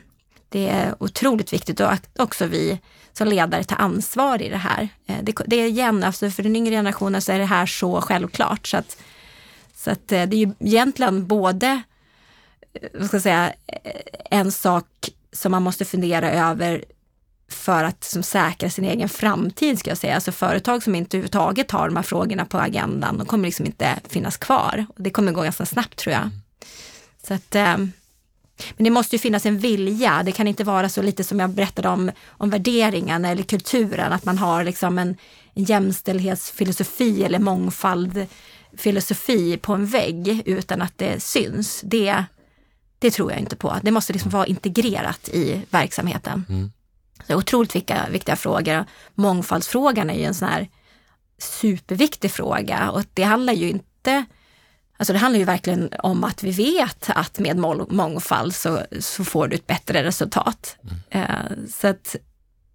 det är otroligt viktigt att också vi som ledare tar ansvar i det här. Det, det är igen, alltså för den yngre generationen så är det här så självklart. Så att, så att det är ju egentligen både vad ska jag säga, en sak som man måste fundera över för att som säkra sin egen framtid, ska jag säga. Alltså företag som inte överhuvudtaget har de här frågorna på agendan, de kommer liksom inte finnas kvar. Det kommer gå ganska snabbt tror jag. Så att, eh, men det måste ju finnas en vilja. Det kan inte vara så lite som jag berättade om, om värderingen eller kulturen, att man har liksom en, en jämställdhetsfilosofi eller mångfaldfilosofi på en vägg utan att det syns. Det, det tror jag inte på. Det måste liksom vara integrerat i verksamheten. Mm. Så otroligt viktiga, viktiga frågor. Mångfaldsfrågan är ju en sån här superviktig fråga och det handlar ju inte Alltså det handlar ju verkligen om att vi vet att med mångfald så, så får du ett bättre resultat. Mm. Uh, så att,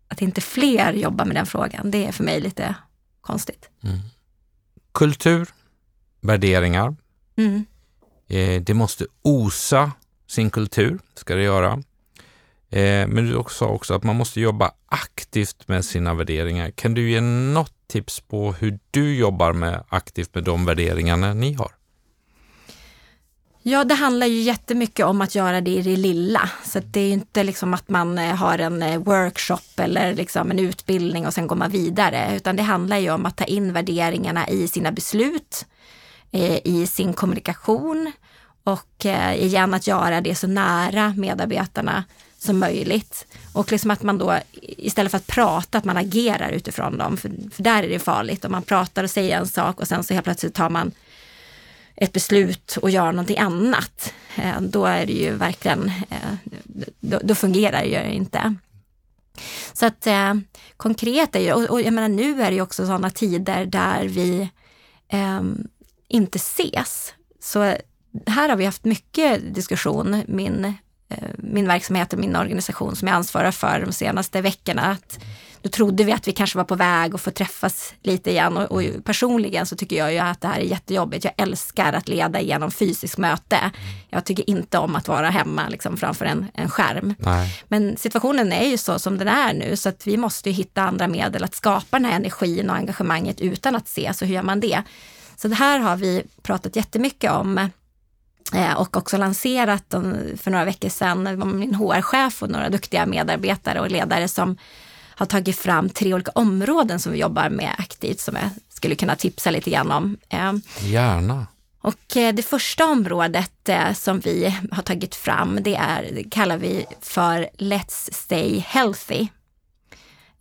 att inte fler jobbar med den frågan, det är för mig lite konstigt. Mm. Kultur, värderingar. Mm. Eh, det måste osa sin kultur, ska det göra. Eh, men du sa också att man måste jobba aktivt med sina värderingar. Kan du ge något tips på hur du jobbar med aktivt med de värderingarna ni har? Ja, det handlar ju jättemycket om att göra det i det lilla. Så det är inte liksom att man eh, har en eh, workshop eller liksom en utbildning och sen går man vidare, utan det handlar ju om att ta in värderingarna i sina beslut, eh, i sin kommunikation och eh, igen att göra det så nära medarbetarna som möjligt. Och liksom att man då istället för att prata, att man agerar utifrån dem. För, för där är det farligt om man pratar och säger en sak och sen så helt plötsligt tar man ett beslut och gör någonting annat, eh, då är det ju verkligen, eh, då, då fungerar det ju inte. Så att eh, konkret är ju, och, och, jag menar nu är det ju också sådana tider där vi eh, inte ses. Så här har vi haft mycket diskussion, min, eh, min verksamhet och min organisation som jag ansvarar för de senaste veckorna. Att då trodde vi att vi kanske var på väg att få träffas lite igen och, och personligen så tycker jag ju att det här är jättejobbigt. Jag älskar att leda genom fysiskt möte. Jag tycker inte om att vara hemma liksom, framför en, en skärm. Nej. Men situationen är ju så som den är nu så att vi måste hitta andra medel att skapa den här energin och engagemanget utan att se. Så hur gör man det? Så det här har vi pratat jättemycket om och också lanserat för några veckor sedan, min HR-chef och några duktiga medarbetare och ledare som har tagit fram tre olika områden som vi jobbar med aktivt som jag skulle kunna tipsa lite grann om. Eh, Gärna. och eh, det första området som vi har tagit fram, det, är, det kallar vi för Let's Stay Healthy.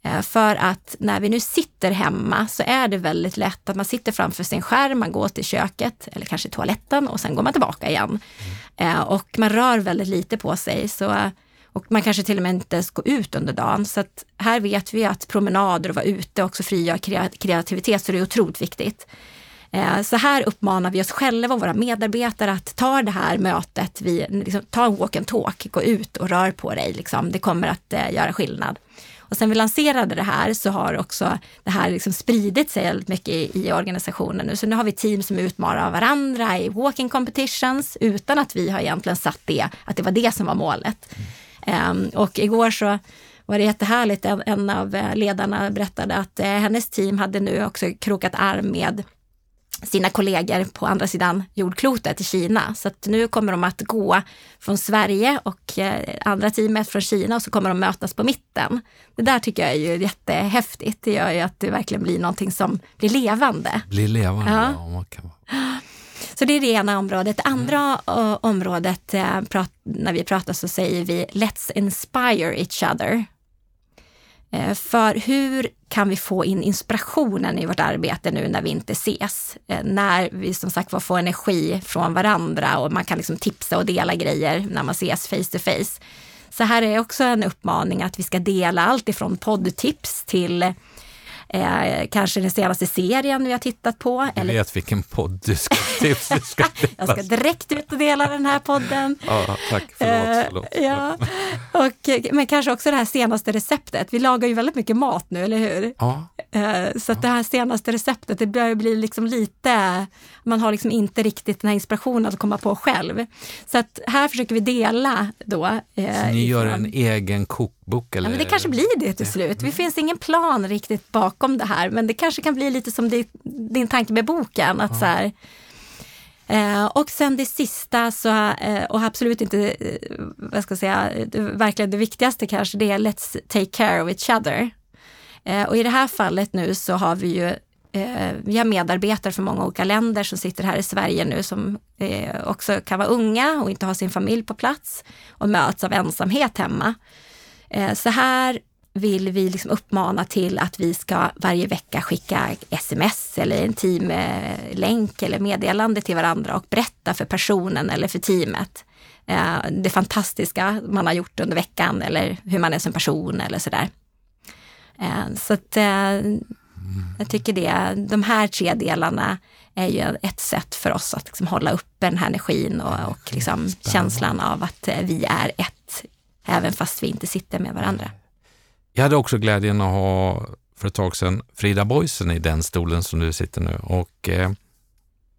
Eh, för att när vi nu sitter hemma så är det väldigt lätt att man sitter framför sin skärm, man går till köket eller kanske toaletten och sen går man tillbaka igen. Mm. Och man rör väldigt lite på sig. Så, och man kanske till och med inte ens går ut under dagen. Så att här vet vi att promenader och vara ute också frigör kreativitet, så det är otroligt viktigt. Eh, så här uppmanar vi oss själva och våra medarbetare att ta det här mötet, vi, liksom, ta en walk and talk, gå ut och rör på dig. Liksom. Det kommer att eh, göra skillnad. Och sen vi lanserade det här så har också det här liksom spridit sig väldigt mycket i, i organisationen nu. Så nu har vi team som utmanar varandra i walking competitions utan att vi har egentligen satt det, att det var det som var målet. Mm. Um, och igår så var det jättehärligt, en, en av eh, ledarna berättade att eh, hennes team hade nu också krokat arm med sina kollegor på andra sidan jordklotet i Kina. Så nu kommer de att gå från Sverige och eh, andra teamet från Kina och så kommer de mötas på mitten. Det där tycker jag är ju jättehäftigt. Det gör ju att det verkligen blir någonting som blir levande. Blir levande, ja. ja kan... Så det är det ena området. Det andra mm. området, eh, när vi pratar så säger vi Let's inspire each other. Eh, för hur kan vi få in inspirationen i vårt arbete nu när vi inte ses? Eh, när vi som sagt får energi från varandra och man kan liksom tipsa och dela grejer när man ses face to face. Så här är också en uppmaning att vi ska dela allt ifrån poddtips till Eh, kanske den senaste serien vi har tittat på. Jag eller... vet vilken podd du ska tipsa. Ska jag ska direkt ut och dela den här podden. Ja, tack, förlåt. Eh, förlåt. ja. och, men kanske också det här senaste receptet. Vi lagar ju väldigt mycket mat nu, eller hur? Ja. Eh, så att det här senaste receptet, det börjar bli liksom lite, man har liksom inte riktigt den här inspirationen att komma på själv. Så att här försöker vi dela då. Eh, så ni gör en egen kokbok? Eller? Ja, men det kanske blir det till slut. Det finns ingen plan riktigt bakom det här, men det kanske kan bli lite som din tanke med boken. Att ja. så här, Eh, och sen det sista, så, eh, och absolut inte, eh, vad ska jag säga, det, verkligen det viktigaste kanske, det är let's take care of each other. Eh, och i det här fallet nu så har vi ju eh, vi har medarbetare från många olika länder som sitter här i Sverige nu som eh, också kan vara unga och inte ha sin familj på plats och möts av ensamhet hemma. Så här vill vi liksom uppmana till att vi ska varje vecka skicka sms eller en teamlänk eller meddelande till varandra och berätta för personen eller för teamet det fantastiska man har gjort under veckan eller hur man är som person eller sådär. Eh, så att eh, jag tycker det, de här tre delarna är ju ett sätt för oss att liksom hålla uppe den här energin och, och liksom känslan av att eh, vi är ett, även fast vi inte sitter med varandra. Jag hade också glädjen att ha för ett tag sedan Frida Boysen i den stolen som du sitter nu. Och eh,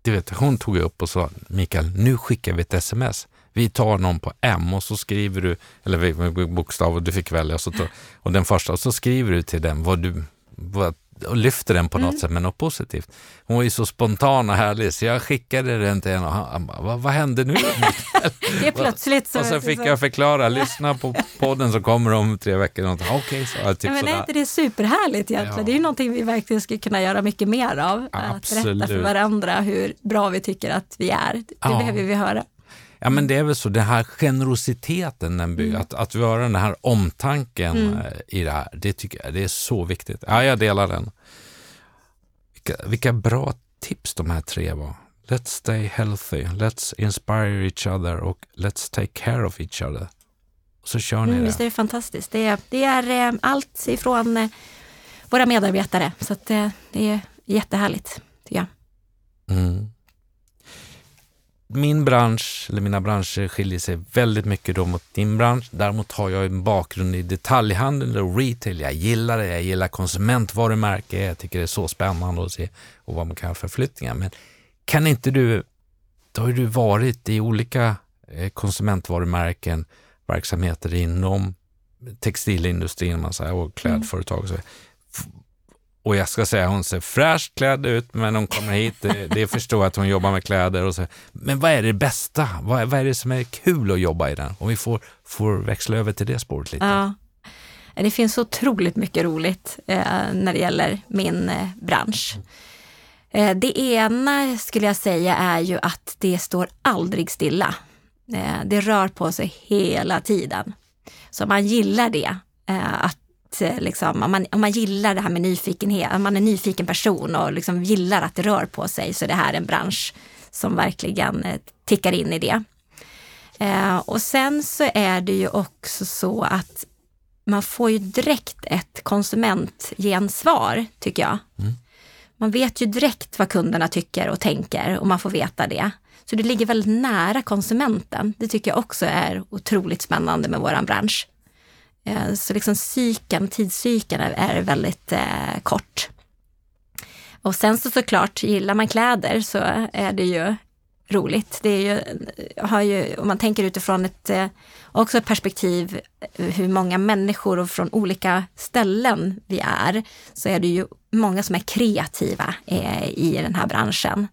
du vet, hon tog upp och sa Mikael, nu skickar vi ett sms. Vi tar någon på M och så skriver du, eller bokstav och du fick välja, och, så tog, och den första, och så skriver du till den vad du, vad, och lyfter den på något mm. sätt med något positivt. Hon var ju så spontan och härlig så jag skickade den till henne och han bara, vad, vad hände nu? det är plötsligt så. Och så fick jag förklara, lyssna på podden som kommer om tre veckor. Okej, okay, så. Typ ja, men är inte det superhärligt egentligen? Ja. Det är ju någonting vi verkligen skulle kunna göra mycket mer av. Absolut. Att berätta för varandra hur bra vi tycker att vi är. Det ja. behöver vi höra. Ja men det är väl så, den här generositeten, den bygger, mm. att, att vi har den här omtanken mm. Eh, i det här, det tycker jag det är så viktigt. Ja, jag delar den. Vilka, vilka bra tips de här tre var. Let's stay healthy, let's inspire each other och let's take care of each other. Så kör ni mm, det. Visst är det fantastiskt. Det är, det är eh, allt ifrån eh, våra medarbetare, så att, det är jättehärligt tycker jag. Mm min bransch, eller mina branscher skiljer sig väldigt mycket då mot din bransch. Däremot har jag en bakgrund i detaljhandel och retail. Jag gillar det. Jag gillar konsumentvarumärke. Jag tycker det är så spännande att se och vad man kan ha för flyttningar. Men kan inte du, då har du varit i olika eh, konsumentvarumärken, verksamheter inom textilindustrin man säger, och klädföretag. Och så och jag ska säga, hon ser fräscht klädd ut, men hon kommer hit, det, det förstår att hon jobbar med kläder. Och så. Men vad är det bästa? Vad, vad är det som är kul att jobba i den? Om vi får, får växla över till det spåret lite. Ja. Det finns otroligt mycket roligt eh, när det gäller min eh, bransch. Eh, det ena skulle jag säga är ju att det står aldrig stilla. Eh, det rör på sig hela tiden. Så man gillar det, eh, att liksom, om, man, om man gillar det här med nyfikenhet, om man är en nyfiken person och liksom gillar att det rör på sig så är det här en bransch som verkligen eh, tickar in i det. Eh, och sen så är det ju också så att man får ju direkt ett konsumentgensvar, tycker jag. Mm. Man vet ju direkt vad kunderna tycker och tänker och man får veta det. Så det ligger väldigt nära konsumenten. Det tycker jag också är otroligt spännande med våran bransch. Eh, så liksom cykeln, tidscykeln är väldigt eh, kort. Och sen så såklart, gillar man kläder så är det ju roligt. Det är ju, har ju, om man tänker utifrån ett eh, också ett perspektiv eh, hur många människor och från olika ställen vi är, så är det ju många som är kreativa i den här branschen.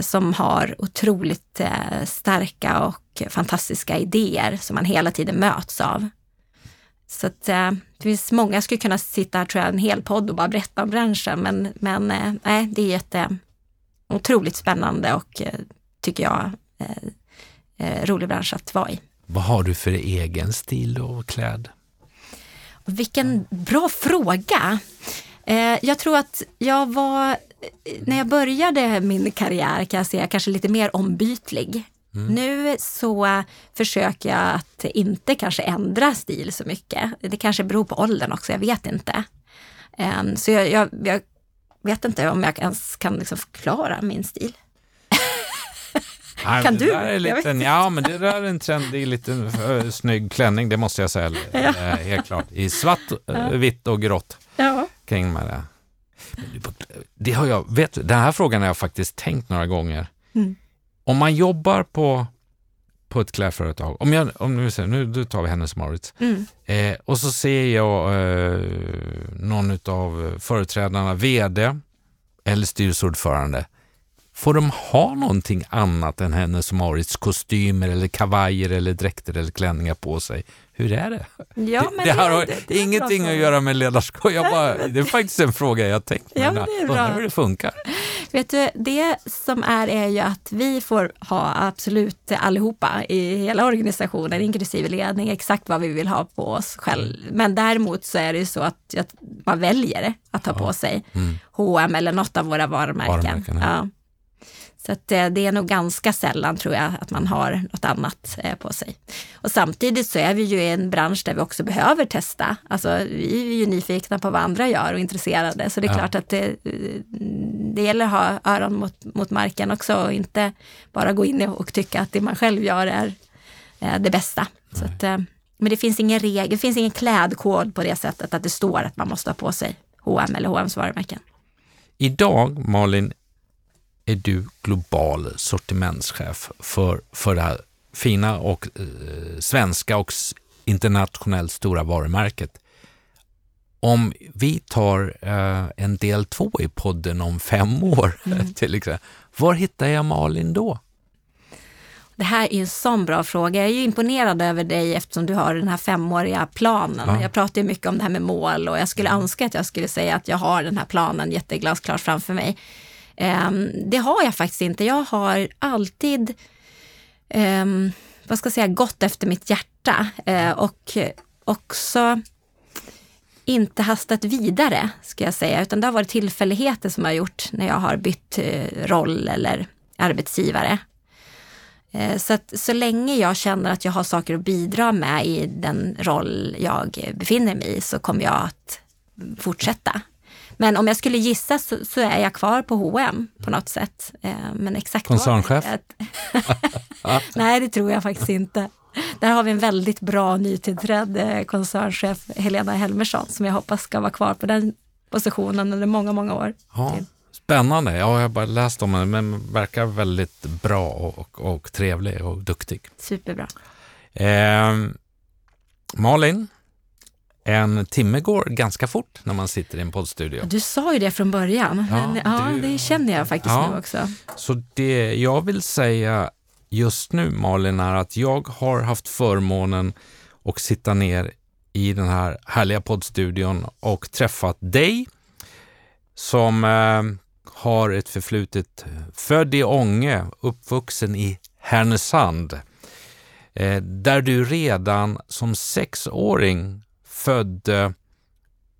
Som har otroligt starka och fantastiska idéer som man hela tiden möts av. Så att, eh, det finns många, skulle kunna sitta här tror jag en hel podd och bara berätta om branschen, men, men eh, det är jätte, otroligt spännande och eh, tycker jag eh, rolig bransch att vara i. Vad har du för egen stil och kläd? Vilken bra fråga! Eh, jag tror att jag var, när jag började min karriär kan jag säga kanske lite mer ombytlig. Mm. Nu så försöker jag att inte kanske ändra stil så mycket. Det kanske beror på åldern också, jag vet inte. Um, så jag, jag, jag, vet inte om jag ens kan liksom förklara min stil. Nej, kan du? Där är lite, ja, men det där är en trendig liten uh, snygg klänning, det måste jag säga. Ja. Uh, helt klart. I svart, uh, vitt och grått. Ja. Kring med det. det har jag, vet, den här frågan har jag faktiskt tänkt några gånger. Mm om man jobbar på, på ett klädföretag, om jag, om nu, nu, nu tar vi Hennes Mauritz, mm. eh, och så ser jag eh, någon av företrädarna, VD eller styrelseordförande, Får de ha någonting annat än Hennes Mauritz kostymer eller kavajer eller dräkter eller klänningar på sig? Hur är det? Ja, men det, har det, det, det ingenting att göra med ledarskap. Jag bara, det är faktiskt en fråga jag tänkt ja, det är bra. hur det funkar. Vet du, det som är är ju att vi får ha absolut allihopa i hela organisationen, inklusive ledning, exakt vad vi vill ha på oss själv. Men däremot så är det ju så att, att man väljer att ha ja. på sig mm. H&M eller något av våra varumärken. varumärken ja. Så att eh, det är nog ganska sällan tror jag att man har något annat eh, på sig. Och samtidigt så är vi ju i en bransch där vi också behöver testa. Alltså vi är ju nyfikna på vad andra gör och intresserade. Så det är ja. klart att det, det gäller att ha öron mot, mot marken också och inte bara gå in och tycka att det man själv gör är eh, det bästa. Så att, men det finns ingen regel, det finns ingen klädkod på det sättet att det står att man måste ha på sig H&M eller H&M's varumärken. Idag, Malin, är du global sortimentschef för, för det här fina och eh, svenska och internationellt stora varumärket. Om vi tar eh, en del två i podden om fem år, mm. till exempel, var hittar jag Malin då? Det här är en sån bra fråga. Jag är imponerad över dig eftersom du har den här femåriga planen. Ja. Jag pratar mycket om det här med mål och jag skulle mm. önska att jag skulle säga att jag har den här planen jätteglasklart framför mig. Ehm, det har jag faktiskt inte. Jag har alltid ehm, vad ska jag säga, gått efter mitt hjärta eh, och också inte hastat vidare, ska jag säga, utan det har varit tillfälligheter som har gjort när jag har bytt eh, roll eller arbetsgivare. Eh, så att så länge jag känner att jag har saker att bidra med i den roll jag befinner mig i så kommer jag att fortsätta. Men om jag skulle gissa så, så är jag kvar på H&M på något sätt. Eh, men exakt Koncernchef? Nej, det tror jag faktiskt inte. Där har vi en väldigt bra nytillträdd eh, koncernchef, Helena Helmersson, som jag hoppas ska vara kvar på den positionen under många, många år. Ja, spännande. Ja, jag har bara läst om henne, men verkar väldigt bra och, och, och trevlig och duktig. Superbra. Eh, Malin, En timme går ganska fort när man sitter i en poddstudio. Du sa ju det från början, Ja, men ja, du- det känner jag faktiskt Ja. nu också. Så det jag vill säga just nu Malin är att jag har haft förmånen att sitta ner i den här härliga poddstudion och träffat dig som eh, har ett förflutet född i Ånge, uppvuxen i Härnösand. Eh, där du redan som sexåring födde eh,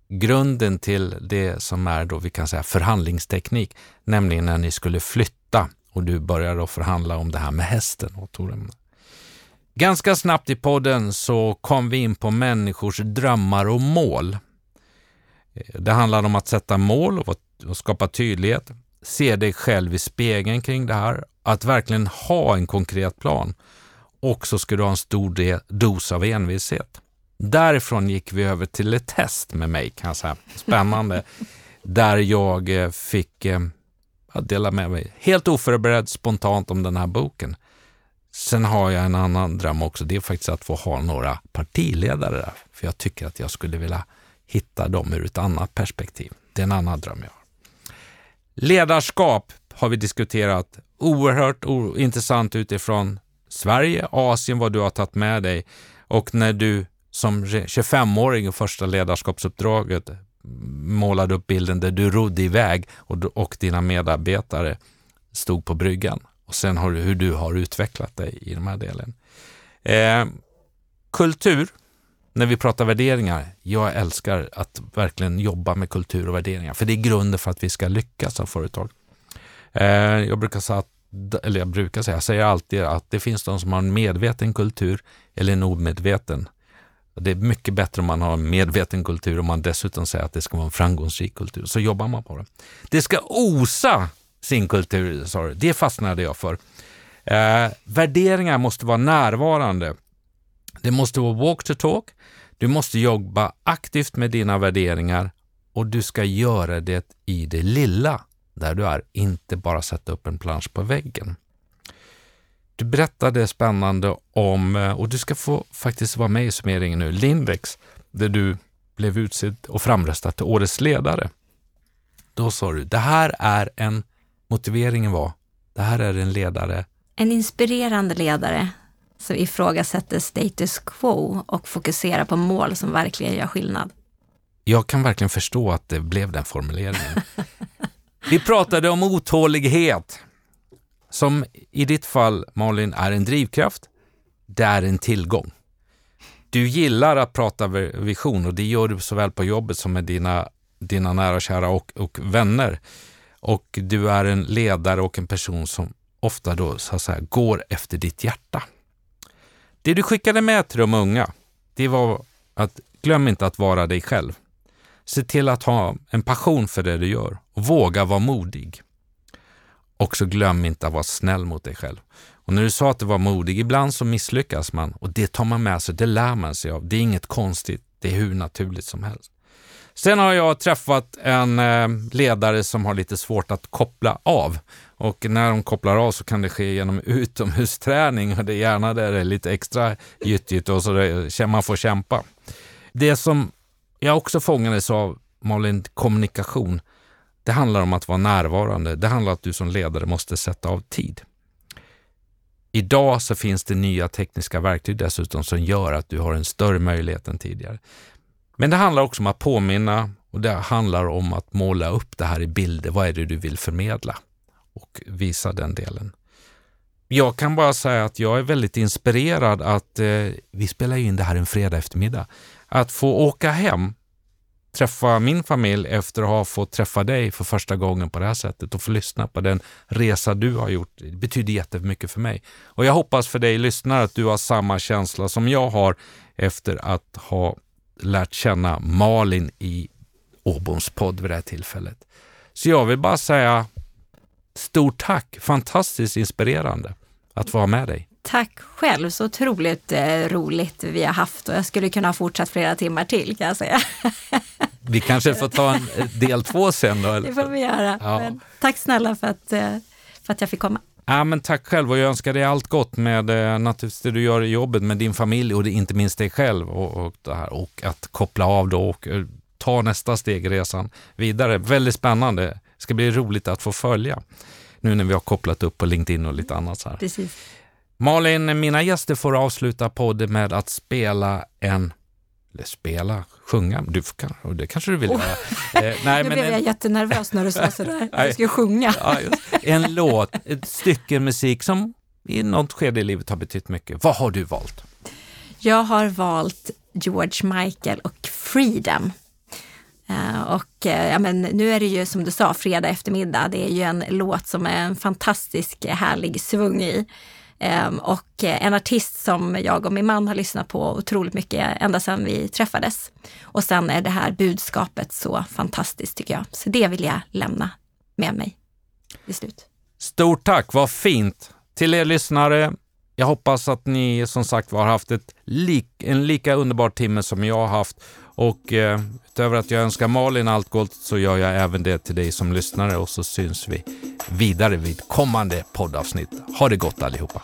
grunden till det som är då vi kan säga förhandlingsteknik, nämligen när ni skulle flytta och du började då förhandla om det här med hästen och Ganska snabbt i podden så kom vi in på människors drömmar och mål. Eh, det handlar om att sätta mål och, och skapa tydlighet, se dig själv i spegeln kring det här, att verkligen ha en konkret plan och så ska du ha en stor dos av envishet. Därifrån gick vi över till ett test med mig kan jag säga. Spännande. där jag eh, fick eh, dela med mig helt oförberedd spontant om den här boken. Sen har jag en annan dröm också. Det är faktiskt att få ha några partiledare där. För jag tycker att jag skulle vilja hitta dem ur ett annat perspektiv. Det är en annan dröm jag har. Ledarskap har vi diskuterat oerhört intressant utifrån Sverige, Asien, vad du har tagit med dig och när du som 25-åring i första ledarskapsuppdraget eh, målade upp bilden där du rodde iväg och, du- och dina medarbetare stod på bryggan. Och sen har du, hur du har utvecklat dig i den här delen. Eh, kultur, när vi pratar värderingar. Jag älskar att verkligen jobba med kultur och värderingar, för det är grunden för att vi ska lyckas som företag. Eh, jag brukar säga att eller jag brukar säga, jag säger alltid att det finns de som har en medveten kultur eller en omedveten. Det är mycket bättre om man har en medveten kultur och man dessutom säger att det ska vara en framgångsrik kultur. Så jobbar man på det. Det ska osa sin kultur, sa du. Det fastnade jag för. Eh, värderingar måste vara närvarande. Det måste vara walk to talk. Du måste jobba aktivt med dina värderingar och du ska göra det i det lilla där du är, inte bara sätta upp en plansch på väggen. Du berättade spännande om, eh, och du ska få faktiskt vara med i summeringen nu, Lindex, där du blev utsedd och framröstad till årets ledare. Då sa du, det här är en, motiveringen var, det här är en ledare, En inspirerande ledare som ifrågasätter status quo och fokuserar på mål som verkligen gör skillnad. jag kan verkligen förstå att det blev den formuleringen. Vi pratade om otålighet, som i ditt fall, Malin, är en drivkraft. Det är en tillgång. Du gillar att prata vision och det gör du såväl på jobbet som med dina, dina nära och kära och, och vänner. Och du är en ledare och en person som ofta då så att säga, går efter ditt hjärta. Det du skickade med till de unga, det var att glöm inte att vara dig själv. Se till att ha en passion för det du gör och våga vara modig. Och så glöm inte att vara snäll mot dig själv. Och när du sa att du var modig, ibland så misslyckas man och det tar man med sig, det lär man sig av. Det är inget konstigt, det är hur naturligt som helst. Sen har jag träffat en eh, ledare som har lite svårt att koppla av. Och när de kopplar av så kan det ske genom utomhusträning och det är gärna där det är lite extra gyttigt och så det, man får kämpa. Det som jag också fångades av, Malin, kommunikation. Det handlar om att vara närvarande. Det handlar om att du som ledare måste sätta av tid. Idag så finns det nya tekniska verktyg dessutom som gör att du har en större möjlighet än tidigare. Men det handlar också om att påminna och det handlar om att måla upp det här i bilder. Vad är det du vill förmedla? Och visa den delen. Jag kan bara säga att jag är väldigt inspirerad att eh, vi spelar in det här en fredag eftermiddag. Att få åka hem, träffa min familj efter att ha fått träffa dig för första gången på det här sättet och få lyssna på den resa du har gjort. Det betyder jättemycket för mig. Och jag hoppas för dig lyssnare att du har samma känsla som jag har efter att ha lärt känna Malin i Åboms podd vid det här tillfället. Så jag vill bara säga stort tack, fantastiskt inspirerande att få vara med dig. Tack själv, så otroligt eh, roligt vi har haft och jag skulle kunna ha fortsatt flera timmar till kan jag säga. Vi kanske får ta en del två sen då? Det får vi göra. Ja. Tack snälla för att, eh, för att jag fick komma. Ja, men tack själv och jag önskar dig allt gott med eh, naturligtvis det du gör i jobbet med din familj och det, inte minst dig själv och, och, det här, och att koppla av då och eh, ta nästa steg i resan vidare. Väldigt spännande. Det ska bli roligt att få följa nu när vi har kopplat upp på LinkedIn och lite annat. Så här. Precis. Malin, mina gäster får avsluta podden med att spela en eller spela, sjunga, du kan, det kanske du vill oh. göra. Eh, nej, nu blev jag jättenervös när du sa sådär, jag ska sjunga. ja, en låt, ett stycke musik som i något skede i livet har betytt mycket. Vad har du valt? Jag har valt George Michael och Freedom. Uh, och uh, ja, men nu är det ju som du sa fredag eftermiddag. Det är ju en låt som är en fantastisk härlig svung i. Ehm, och eh, en artist som jag och min man har lyssnat på otroligt mycket ända sedan vi träffades. Och sen är det här budskapet så fantastiskt tycker jag. Så det vill jag lämna med mig i slut. Stort tack, vad fint! Till er lyssnare, jag hoppas att ni som sagt har haft ett lik, en lika underbar timme som jag har haft. Och eh, utöver att jag önskar Malin allt gott så gör jag även det till dig som lyssnare och så syns vi vidare vid kommande poddavsnitt. Ha det gott allihopa!